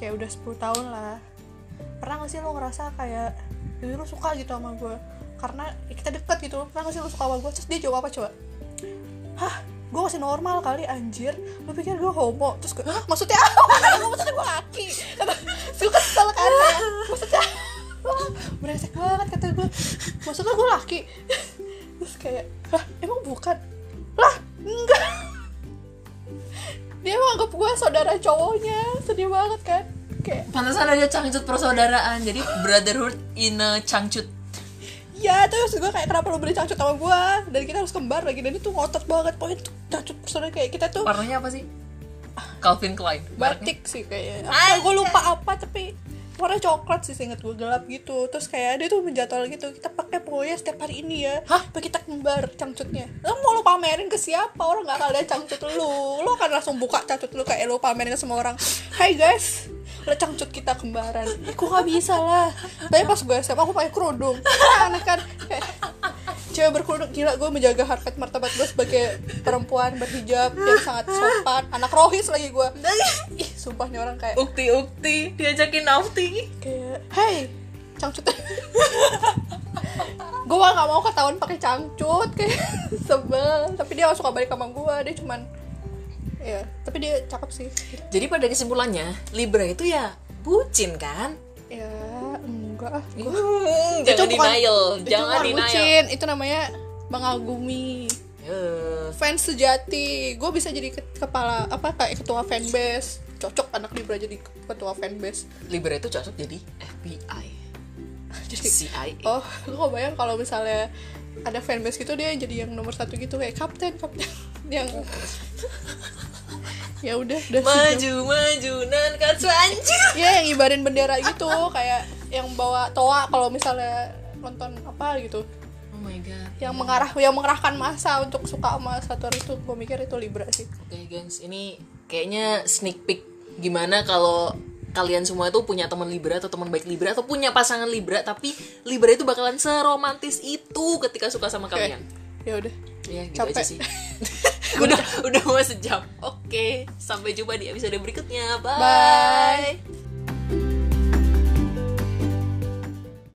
kayak udah 10 tahun lah. Pernah gak sih lo ngerasa kayak jadi lo suka gitu sama gue karena ya kita deket gitu pernah gak sih lo suka sama gue terus dia jawab apa coba? Hah gue masih normal kali anjir. Lo pikir gue homo? Terus gue "Hah, maksudnya apa? Maksudnya gue laki. Gue kesel kan kayak maksudnya wah brengsek banget kata gue maksudnya gue laki? Terus kayak lah emang bukan? Lah enggak. Dia emang anggap gue saudara cowoknya. Sedih banget kan? Kayak pantesan ada cangcut persaudaraan jadi brotherhood in a cangcut. Ya terus gue kayak kenapa lo beli cangcut sama gue dan kita harus kembar lagi. Dan itu ngotot banget. Pokoknya tuh cangcut persaudaraan kayak kita tuh warnanya apa sih? Calvin Klein batik sih kayaknya. Apa gue lupa apa tapi warna coklat sih seinget gue gelap gitu. Terus kayak dia tuh menjadwal gitu kita pakai pokoknya setiap hari ini ya. Hah? Kita kembar cangcutnya? Lo mau lo pamerin ke siapa? Orang gak akan lihat cangcut lu. Lo akan langsung buka cangcut lu kayak lo pamerin ke semua orang. Hai guys. Lo cangcut kita kembaran. Eh, kok gak bisa lah? Tapi pas gue SMA aku pakai kerudung. Aneh kan? Kayak cewek berkerudung gila gue menjaga harkat martabat gue sebagai perempuan berhijab yang sangat sopan. Anak rohis lagi gue ih sumpah nih orang kayak ukti ukti diajakin nauti kayak hey cangcut. Gue gak mau ketahuan pakai cangcut kayak sebel. Tapi dia gak suka balik sama gue dia cuman ya tapi dia cakep sih. Jadi pada kesimpulannya Libra itu ya bucin kan? Ya enggak ah. Gua- Hmm, Itu jangan bukan- denial itu jangan bukan denial. bucin, itu namanya mengagumi. Eh, fans sejati gue bisa jadi ke- kepala apa kayak ketua fanbase. Cocok anak Libra jadi ketua fanbase. Libra itu cocok jadi FBI jadi CIA oh kok bayang kalau misalnya ada fanbase gitu dia jadi yang nomor satu gitu kayak kapten kapten. Yang ya udah udah sejam. maju maju nan katsuanju ya yang ibarin bendera gitu kayak yang bawa toa kalau misalnya nonton apa gitu. Oh my god. Yang mengarah yang mengerahkan masa untuk suka sama satu hari itu gue mikir itu Libra sih. Oke guys ini kayaknya sneak peek gimana kalau kalian semua itu punya teman Libra atau teman baik Libra atau punya pasangan Libra tapi Libra itu bakalan seromantis itu ketika suka sama Oke, kalian. Ya udah Iya, gitu capek aja sih. udah udah mau sejam oke sampai jumpa di episode berikutnya bye, bye.